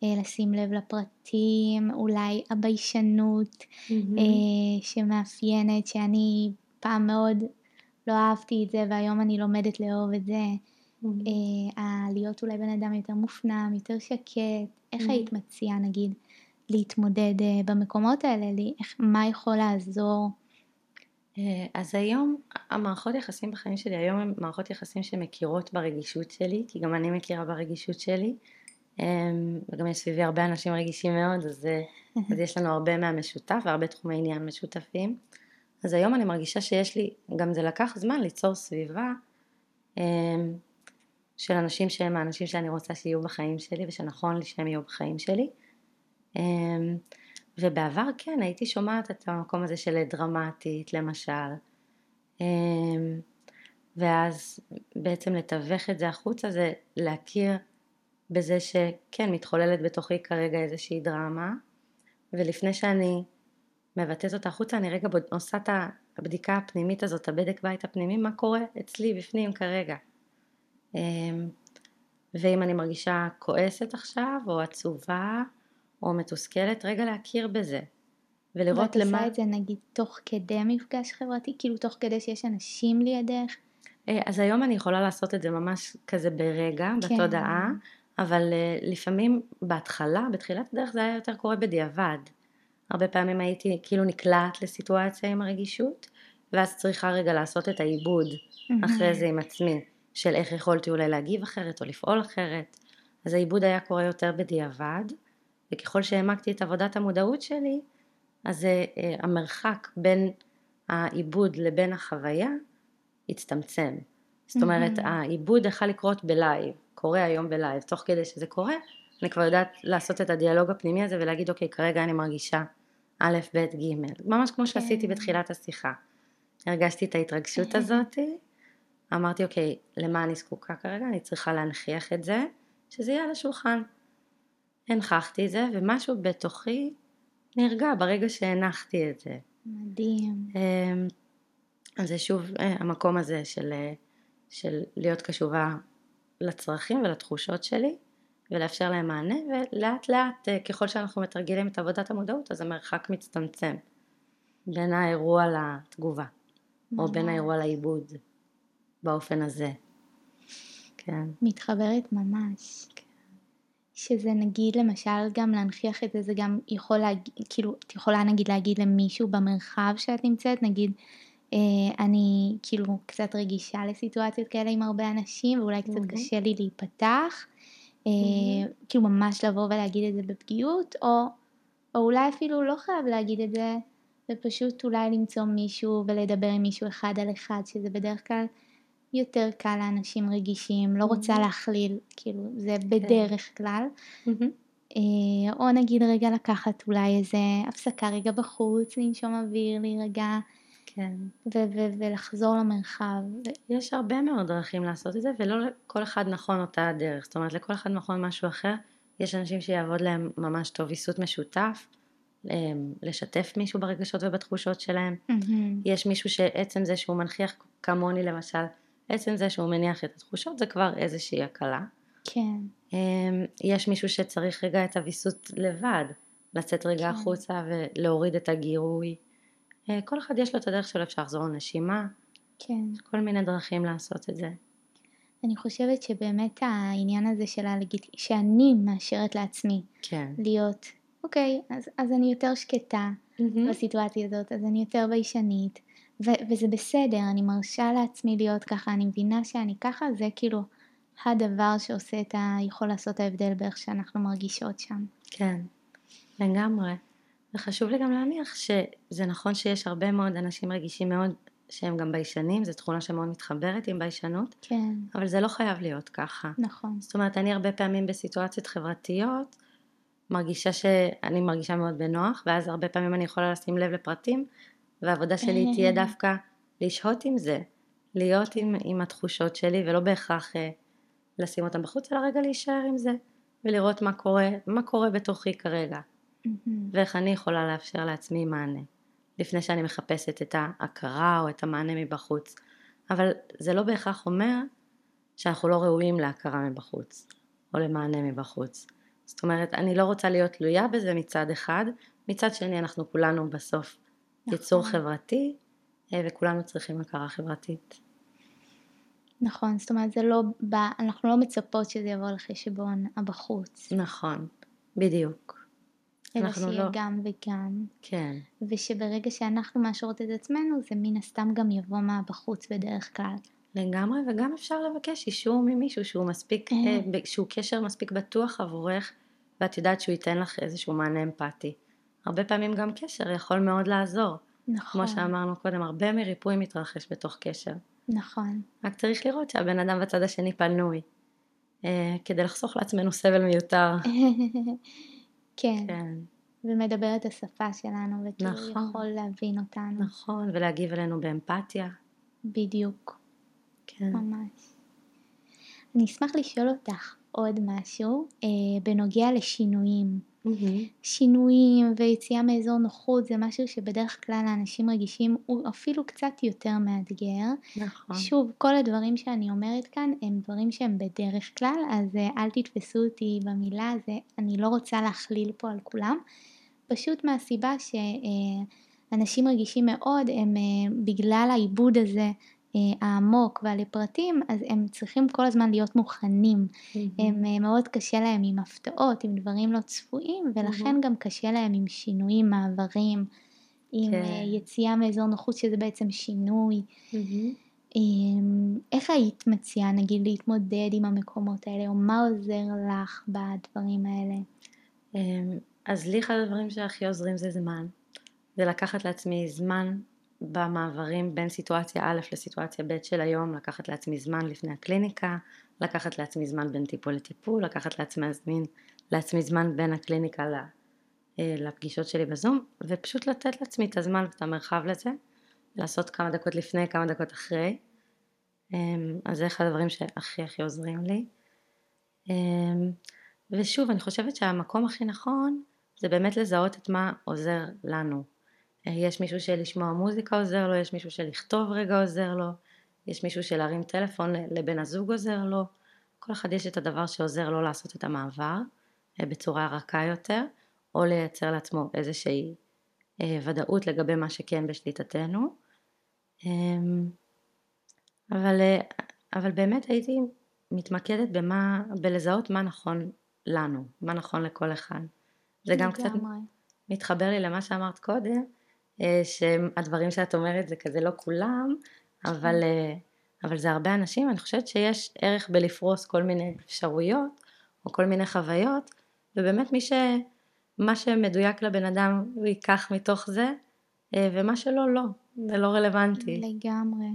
[SPEAKER 2] לשים לב לפרטים, אולי הביישנות mm-hmm. אה, שמאפיינת, שאני פעם מאוד לא אהבתי את זה והיום אני לומדת לאהוב את זה. Mm-hmm. אה, להיות אולי בן אדם יותר מופנם, יותר שקט, איך mm-hmm. היית מציעה נגיד להתמודד אה, במקומות האלה, לי, איך, מה יכול לעזור?
[SPEAKER 1] אה, אז היום המערכות יחסים בחיים שלי היום הן מערכות יחסים שמכירות ברגישות שלי, כי גם אני מכירה ברגישות שלי, וגם יש סביבי הרבה אנשים רגישים מאוד, אז, אה, <laughs> אז יש לנו הרבה מהמשותף והרבה תחומי עניין משותפים. אז היום אני מרגישה שיש לי, גם זה לקח זמן ליצור סביבה אמ, של אנשים שהם האנשים שאני רוצה שיהיו בחיים שלי ושנכון לי שהם יהיו בחיים שלי. אמ, ובעבר כן הייתי שומעת את המקום הזה של דרמטית למשל אמ, ואז בעצם לתווך את זה החוצה זה להכיר בזה שכן מתחוללת בתוכי כרגע איזושהי דרמה ולפני שאני מבטאת אותה החוצה אני רגע עושה את הבדיקה הפנימית הזאת, הבדק בית הפנימי, מה קורה אצלי בפנים כרגע. אמ, ואם אני מרגישה כועסת עכשיו או עצובה או מתוסכלת, רגע להכיר בזה.
[SPEAKER 2] ולראות למה... ואת עושה את זה נגיד תוך כדי מפגש חברתי? כאילו תוך כדי שיש אנשים לידך?
[SPEAKER 1] אה, אז היום אני יכולה לעשות את זה ממש כזה ברגע, כן. בתודעה, אבל אה, לפעמים בהתחלה, בתחילת הדרך זה היה יותר קורה בדיעבד. הרבה פעמים הייתי כאילו נקלעת לסיטואציה עם הרגישות, ואז צריכה רגע לעשות את העיבוד אחרי זה עם עצמי, של איך יכולתי אולי להגיב אחרת או לפעול אחרת. אז העיבוד היה קורה יותר בדיעבד. וככל שהעמקתי את עבודת המודעות שלי, אז uh, המרחק בין העיבוד לבין החוויה הצטמצם. זאת אומרת. העיבוד יכול לקרות ב-live, קורה היום ב-live, תוך כדי שזה קורה, אני כבר יודעת לעשות את הדיאלוג הפנימי הזה ולהגיד, אוקיי, כרגע אני מרגישה א', ב', ג', ממש כמו שעשיתי כן. בתחילת השיחה. הרגשתי את ההתרגשות הזאת, אמרתי, אוקיי, למה אני זקוקה כרגע? אני צריכה להנכיח את זה, שזה יהיה על השולחן. הנכחתי את זה, ומשהו בתוכי נרגע ברגע שהנחתי את זה.
[SPEAKER 2] מדהים.
[SPEAKER 1] אמ, אז זה שוב אה, המקום הזה של, אה, של להיות קשובה לצרכים ולתחושות שלי ולאפשר להם מענה ולאט לאט אה, ככל שאנחנו מתרגלים את עבודת המודעות אז המרחק מצטמצם בין האירוע לתגובה או בין האירוע לעיבוד באופן הזה. כן.
[SPEAKER 2] מתחברת ממש. כן. שזה נגיד למשל גם להנכיח את זה, זה גם יכול להגיד, כאילו, את יכולה נגיד להגיד למישהו במרחב שאת נמצאת, נגיד אני כאילו קצת רגישה לסיטואציות כאלה עם הרבה אנשים ואולי קצת mm-hmm. קשה לי להיפתח, אה, mm-hmm. כאילו ממש לבוא ולהגיד את זה בפגיעות, או, או אולי אפילו לא חייב להגיד את זה, ופשוט אולי למצוא מישהו ולדבר עם מישהו אחד על אחד, שזה בדרך כלל יותר קל לאנשים רגישים, לא רוצה mm-hmm. להכליל, כאילו זה כן. בדרך כלל. Mm-hmm. אה, או נגיד רגע לקחת אולי איזה הפסקה רגע בחוץ, לנשום אוויר, להירגע.
[SPEAKER 1] כן.
[SPEAKER 2] ו- ו- ולחזור למרחב.
[SPEAKER 1] יש הרבה מאוד דרכים לעשות את זה, ולא לכל אחד נכון אותה הדרך. זאת אומרת, לכל אחד נכון משהו אחר. יש אנשים שיעבוד להם ממש טוב ויסות משותף, לשתף מישהו ברגשות ובתחושות שלהם. Mm-hmm. יש מישהו שעצם זה שהוא מנכיח כמוני למשל, עצם זה שהוא מניח את התחושות זה כבר איזושהי הקלה.
[SPEAKER 2] כן.
[SPEAKER 1] אמ, יש מישהו שצריך רגע את הוויסות לבד, לצאת רגע כן. החוצה ולהוריד את הגירוי. אה, כל אחד יש לו את הדרך שלו, אפשר לחזור לנשימה.
[SPEAKER 2] כן.
[SPEAKER 1] כל מיני דרכים לעשות את זה.
[SPEAKER 2] אני חושבת שבאמת העניין הזה של הלגיט... שאני מאשרת לעצמי
[SPEAKER 1] כן.
[SPEAKER 2] להיות, אוקיי, אז, אז אני יותר שקטה mm-hmm. בסיטואציה הזאת, אז אני יותר ביישנית, ו- וזה בסדר, אני מרשה לעצמי להיות ככה, אני מבינה שאני ככה, זה כאילו הדבר שעושה את ה... יכול לעשות ההבדל באיך שאנחנו מרגישות שם.
[SPEAKER 1] כן, לגמרי. וחשוב לי גם להניח שזה נכון שיש הרבה מאוד אנשים רגישים מאוד שהם גם ביישנים, זו תכונה שמאוד מתחברת עם ביישנות,
[SPEAKER 2] כן.
[SPEAKER 1] אבל זה לא חייב להיות ככה.
[SPEAKER 2] נכון.
[SPEAKER 1] זאת אומרת, אני הרבה פעמים בסיטואציות חברתיות, מרגישה שאני מרגישה מאוד בנוח, ואז הרבה פעמים אני יכולה לשים לב לפרטים, והעבודה שלי <laughs> תהיה דווקא לשהות עם זה, להיות עם, עם התחושות שלי, ולא בהכרח אה, לשים אותם בחוץ, אלא רגע להישאר עם זה, ולראות מה קורה, מה קורה בתוכי כרגע, ואיך אני יכולה לאפשר לעצמי מענה, לפני שאני מחפשת את ההכרה או את המענה מבחוץ. אבל זה לא בהכרח אומר שאנחנו לא ראויים להכרה מבחוץ, או למענה מבחוץ. זאת אומרת, אני לא רוצה להיות תלויה בזה מצד אחד, מצד שני אנחנו כולנו בסוף נכון. יצור חברתי, אה, וכולנו צריכים הכרה חברתית.
[SPEAKER 2] נכון, זאת אומרת זה לא, בא, אנחנו לא מצפות שזה יבוא לחשבון הבחוץ.
[SPEAKER 1] נכון, בדיוק.
[SPEAKER 2] אלא שיהיה לא... גם וגם.
[SPEAKER 1] כן.
[SPEAKER 2] ושברגע שאנחנו מאשרות את עצמנו זה מן הסתם גם יבוא מהבחוץ בדרך כלל.
[SPEAKER 1] לגמרי, וגם אפשר לבקש אישור ממישהו שהוא מספיק, אה. אה שהוא קשר מספיק בטוח עבורך, ואת יודעת שהוא ייתן לך איזשהו מענה אמפתי. הרבה פעמים גם קשר יכול מאוד לעזור.
[SPEAKER 2] נכון.
[SPEAKER 1] כמו שאמרנו קודם, הרבה מריפוי מתרחש בתוך קשר.
[SPEAKER 2] נכון.
[SPEAKER 1] רק צריך לראות שהבן אדם בצד השני פנוי, אה, כדי לחסוך לעצמנו סבל מיותר. <laughs>
[SPEAKER 2] כן. כן. ומדבר את השפה שלנו, וכאילו נכון. יכול להבין אותנו.
[SPEAKER 1] נכון, ולהגיב אלינו באמפתיה.
[SPEAKER 2] בדיוק.
[SPEAKER 1] כן.
[SPEAKER 2] ממש. אני אשמח לשאול אותך עוד משהו אה, בנוגע לשינויים. Mm-hmm. שינויים ויציאה מאזור נוחות זה משהו שבדרך כלל האנשים רגישים הוא אפילו קצת יותר מאתגר.
[SPEAKER 1] נכון.
[SPEAKER 2] שוב, כל הדברים שאני אומרת כאן הם דברים שהם בדרך כלל, אז אה, אל תתפסו אותי במילה, זה, אני לא רוצה להכליל פה על כולם, פשוט מהסיבה שאנשים רגישים מאוד, הם אה, בגלל העיבוד הזה אה, העמוק והלפרטים, אז הם צריכים כל הזמן להיות מוכנים. Mm-hmm. הם אה, מאוד קשה להם עם הפתעות, עם דברים לא צפויים, ולכן mm-hmm. גם קשה להם עם שינויים, מעברים, עם כן. אה, יציאה מאזור נוחות שזה בעצם שינוי. Mm-hmm. איך היית מציעה נגיד להתמודד עם המקומות האלה, או מה עוזר לך בדברים האלה?
[SPEAKER 1] אז לי אחד הדברים שהכי עוזרים זה זמן. זה לקחת לעצמי זמן במעברים בין סיטואציה א' לסיטואציה ב' של היום, לקחת לעצמי זמן לפני הקליניקה, לקחת לעצמי זמן בין טיפול לטיפול, לקחת לעצמי, לעצמי זמן בין הקליניקה אה, לפגישות שלי בזום, ופשוט לתת לעצמי את הזמן ואת המרחב לזה, לעשות כמה דקות לפני, כמה דקות אחרי. אמ, אז זה אחד הדברים שהכי הכי עוזרים לי. אמ, ושוב, אני חושבת שהמקום הכי נכון זה באמת לזהות את מה עוזר לנו. יש מישהו שלשמוע מוזיקה עוזר לו, יש מישהו שלכתוב רגע עוזר לו, יש מישהו שלהרים טלפון לבן הזוג עוזר לו, כל אחד יש את הדבר שעוזר לו לעשות את המעבר אה, בצורה רכה יותר, או לייצר לעצמו איזושהי אה, ודאות לגבי מה שכן בשליטתנו. אמ, אבל, אה, אבל באמת הייתי מתמקדת במה, בלזהות מה נכון לנו, מה נכון לכל אחד. זה גם קצת מתחבר לי למה שאמרת קודם, אה, שהדברים שאת אומרת זה כזה לא כולם, אבל, אה, אבל זה הרבה אנשים, אני חושבת שיש ערך בלפרוס כל מיני אפשרויות או כל מיני חוויות, ובאמת מי ש... מה שמדויק לבן אדם הוא ייקח מתוך זה, אה, ומה שלא לא, זה לא רלוונטי.
[SPEAKER 2] לגמרי.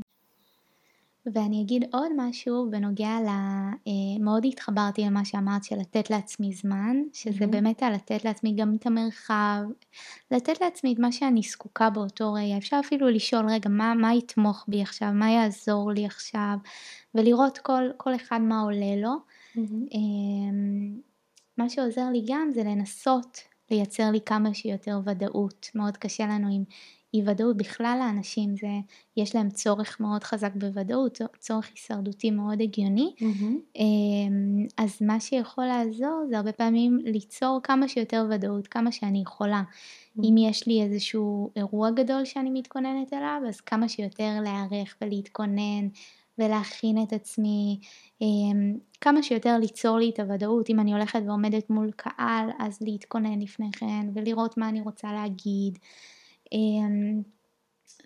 [SPEAKER 2] ואני אגיד עוד משהו בנוגע ל... אה, מאוד התחברתי למה שאמרת של לתת לעצמי זמן, שזה mm-hmm. באמת על לתת לעצמי גם את המרחב, לתת לעצמי את מה שאני זקוקה באותו רגע. אפשר אפילו לשאול, רגע, מה, מה יתמוך בי עכשיו, מה יעזור לי עכשיו, ולראות כל, כל אחד מה עולה לו. Mm-hmm. מה שעוזר לי גם זה לנסות לייצר לי כמה שיותר ודאות. מאוד קשה לנו עם אי ודאות בכלל לאנשים, זה, יש להם צורך מאוד חזק בוודאות, צורך הישרדותי מאוד הגיוני, mm-hmm. אז מה שיכול לעזור זה הרבה פעמים ליצור כמה שיותר ודאות, כמה שאני יכולה. Mm-hmm. אם יש לי איזשהו אירוע גדול שאני מתכוננת אליו, אז כמה שיותר להיערך ולהתכונן ולהכין את עצמי, אמ, כמה שיותר ליצור לי את הוודאות, אם אני הולכת ועומדת מול קהל, אז להתכונן לפני כן ולראות מה אני רוצה להגיד. אמ,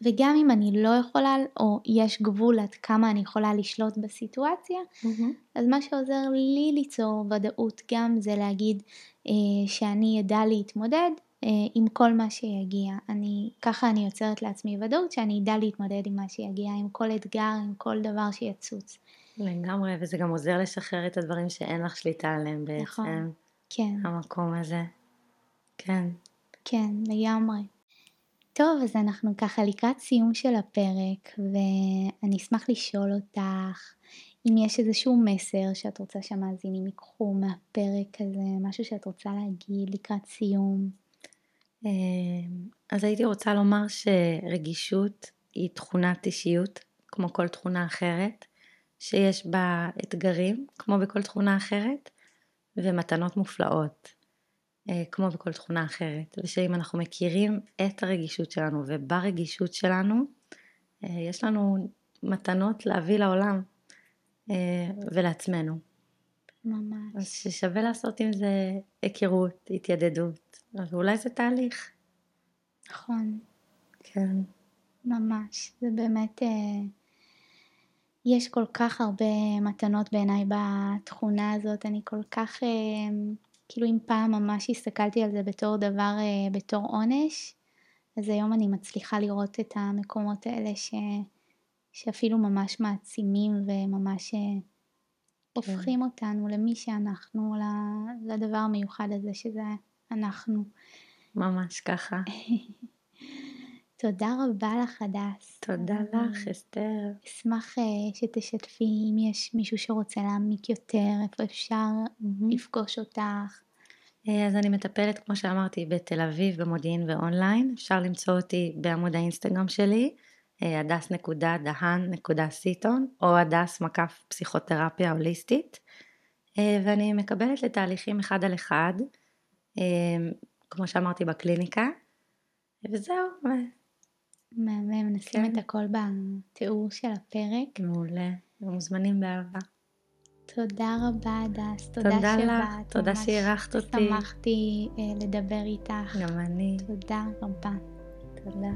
[SPEAKER 2] וגם אם אני לא יכולה, או יש גבול עד כמה אני יכולה לשלוט בסיטואציה, mm-hmm. אז מה שעוזר לי ליצור ודאות גם זה להגיד אה, שאני אדע להתמודד אה, עם כל מה שיגיע. אני, ככה אני יוצרת לעצמי ודאות שאני אדע להתמודד עם מה שיגיע, עם כל אתגר, עם כל דבר שיצוץ.
[SPEAKER 1] לגמרי, וזה גם עוזר לשחרר את הדברים שאין לך שליטה עליהם בעצם. נכון,
[SPEAKER 2] כן.
[SPEAKER 1] המקום הזה. כן.
[SPEAKER 2] כן, לגמרי. טוב, אז אנחנו ככה לקראת סיום של הפרק, ואני אשמח לשאול אותך אם יש איזשהו מסר שאת רוצה שהמאזינים ייקחו מהפרק הזה, משהו שאת רוצה להגיד לקראת סיום.
[SPEAKER 1] אה, אז הייתי רוצה לומר שרגישות היא תכונת אישיות, כמו כל תכונה אחרת, שיש בה אתגרים, כמו בכל תכונה אחרת, ומתנות מופלאות. אה, כמו בכל תכונה אחרת, ושאם אנחנו מכירים את הרגישות שלנו וברגישות שלנו, אה, יש לנו מתנות להביא לעולם אה, ולעצמנו.
[SPEAKER 2] ממש.
[SPEAKER 1] אז ששווה לעשות עם זה היכרות, התיידדות, ואולי זה תהליך.
[SPEAKER 2] נכון.
[SPEAKER 1] כן.
[SPEAKER 2] ממש, זה באמת, יש כל כך הרבה מתנות בעיניי בתכונה הזאת, אני כל כך כאילו אם פעם ממש הסתכלתי על זה בתור דבר, אה, בתור עונש, אז היום אני מצליחה לראות את המקומות האלה ש, שאפילו ממש מעצימים וממש אה, כן. הופכים אותנו למי שאנחנו, לדבר המיוחד הזה שזה אנחנו.
[SPEAKER 1] ממש ככה. <laughs>
[SPEAKER 2] תודה רבה לך הדס.
[SPEAKER 1] תודה לך אסתר.
[SPEAKER 2] אשמח אה, שתשתפי אם יש מישהו שרוצה להעמיק יותר, איפה אפשר לפגוש אותך.
[SPEAKER 1] אה, אז אני מטפלת, כמו שאמרתי, בתל אביב, במודיעין ואונליין. אפשר למצוא אותי בעמוד האינסטגרם שלי, אה, הדס.דהן.סיטון, או הדס מקף פסיכותרפיה הוליסטית. ואני מקבלת לתהליכים אחד על אחד, כמו שאמרתי בקליניקה, וזהו.
[SPEAKER 2] מהמם, נשים כן. את הכל בתיאור של הפרק.
[SPEAKER 1] מעולה, מוזמנים באהבה.
[SPEAKER 2] תודה רבה הדס,
[SPEAKER 1] תודה, תודה שבאת. תודה שאירחת אותי.
[SPEAKER 2] שמחתי אה, לדבר איתך.
[SPEAKER 1] גם אני.
[SPEAKER 2] תודה רבה.
[SPEAKER 1] תודה.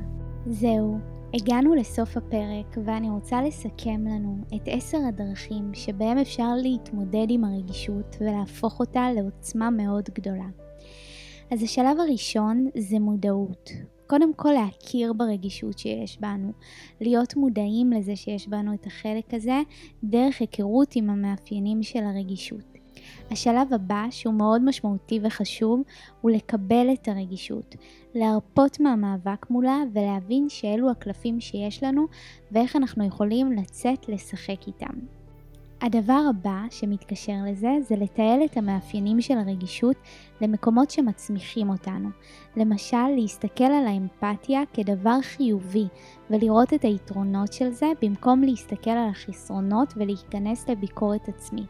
[SPEAKER 2] זהו, הגענו לסוף הפרק ואני רוצה לסכם לנו את עשר הדרכים שבהם אפשר להתמודד עם הרגישות ולהפוך אותה לעוצמה מאוד גדולה. אז השלב הראשון זה מודעות. קודם כל להכיר ברגישות שיש בנו, להיות מודעים לזה שיש בנו את החלק הזה דרך היכרות עם המאפיינים של הרגישות. השלב הבא, שהוא מאוד משמעותי וחשוב, הוא לקבל את הרגישות, להרפות מהמאבק מולה ולהבין שאלו הקלפים שיש לנו ואיך אנחנו יכולים לצאת לשחק איתם. הדבר הבא שמתקשר לזה זה לתעל את המאפיינים של הרגישות למקומות שמצמיחים אותנו. למשל, להסתכל על האמפתיה כדבר חיובי ולראות את היתרונות של זה במקום להסתכל על החסרונות ולהיכנס לביקורת עצמית.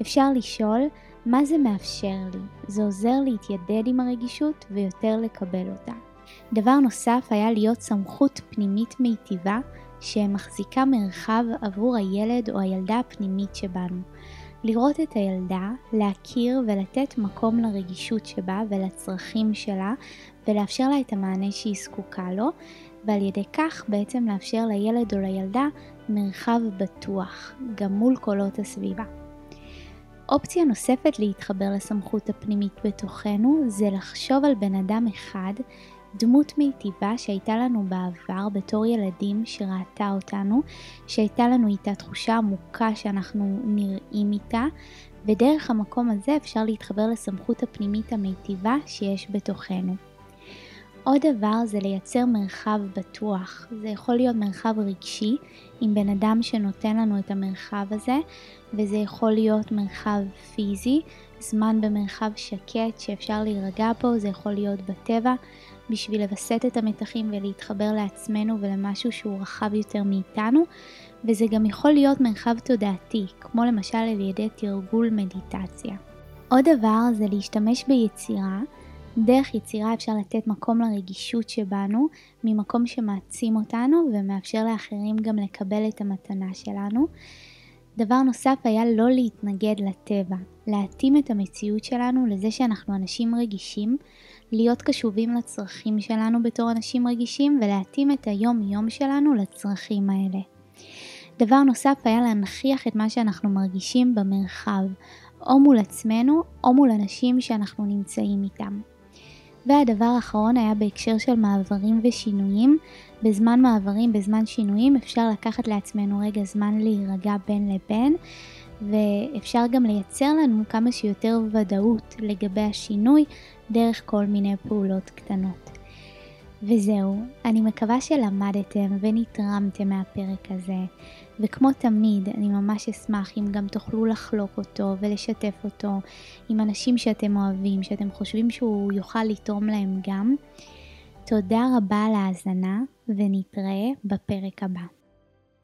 [SPEAKER 2] אפשר לשאול מה זה מאפשר לי? זה עוזר להתיידד עם הרגישות ויותר לקבל אותה. דבר נוסף היה להיות סמכות פנימית מיטיבה שמחזיקה מרחב עבור הילד או הילדה הפנימית שבנו. לראות את הילדה, להכיר ולתת מקום לרגישות שבה ולצרכים שלה ולאפשר לה את המענה שהיא זקוקה לו ועל ידי כך בעצם לאפשר לילד או לילדה מרחב בטוח, גם מול קולות הסביבה. אופציה נוספת להתחבר לסמכות הפנימית בתוכנו זה לחשוב על בן אדם אחד דמות מיטיבה שהייתה לנו בעבר בתור ילדים שראתה אותנו, שהייתה לנו איתה תחושה עמוקה שאנחנו נראים איתה, ודרך המקום הזה אפשר להתחבר לסמכות הפנימית המיטיבה שיש בתוכנו. עוד דבר זה לייצר מרחב בטוח. זה יכול להיות מרחב רגשי עם בן אדם שנותן לנו את המרחב הזה, וזה יכול להיות מרחב פיזי, זמן במרחב שקט שאפשר להירגע פה, זה יכול להיות בטבע, בשביל לווסת את המתחים ולהתחבר לעצמנו ולמשהו שהוא רחב יותר מאיתנו, וזה גם יכול להיות מרחב תודעתי, כמו למשל על ידי תרגול מדיטציה. עוד דבר זה להשתמש ביצירה. דרך יצירה אפשר לתת מקום לרגישות שבנו, ממקום שמעצים אותנו ומאפשר לאחרים גם לקבל את המתנה שלנו. דבר נוסף היה לא להתנגד לטבע, להתאים את המציאות שלנו לזה שאנחנו אנשים רגישים, להיות קשובים לצרכים שלנו בתור אנשים רגישים ולהתאים את היום יום שלנו לצרכים האלה. דבר נוסף היה להנכיח את מה שאנחנו מרגישים במרחב, או מול עצמנו או מול אנשים שאנחנו נמצאים איתם. והדבר האחרון היה בהקשר של מעברים ושינויים. בזמן מעברים, בזמן שינויים, אפשר לקחת לעצמנו רגע זמן להירגע בין לבין, ואפשר גם לייצר לנו כמה שיותר ודאות לגבי השינוי דרך כל מיני פעולות קטנות. וזהו, אני מקווה שלמדתם ונתרמתם מהפרק הזה, וכמו תמיד, אני ממש אשמח אם גם תוכלו לחלוק אותו ולשתף אותו עם אנשים שאתם אוהבים, שאתם חושבים שהוא יוכל לתרום להם גם. תודה רבה על ההאזנה, ונתראה בפרק הבא.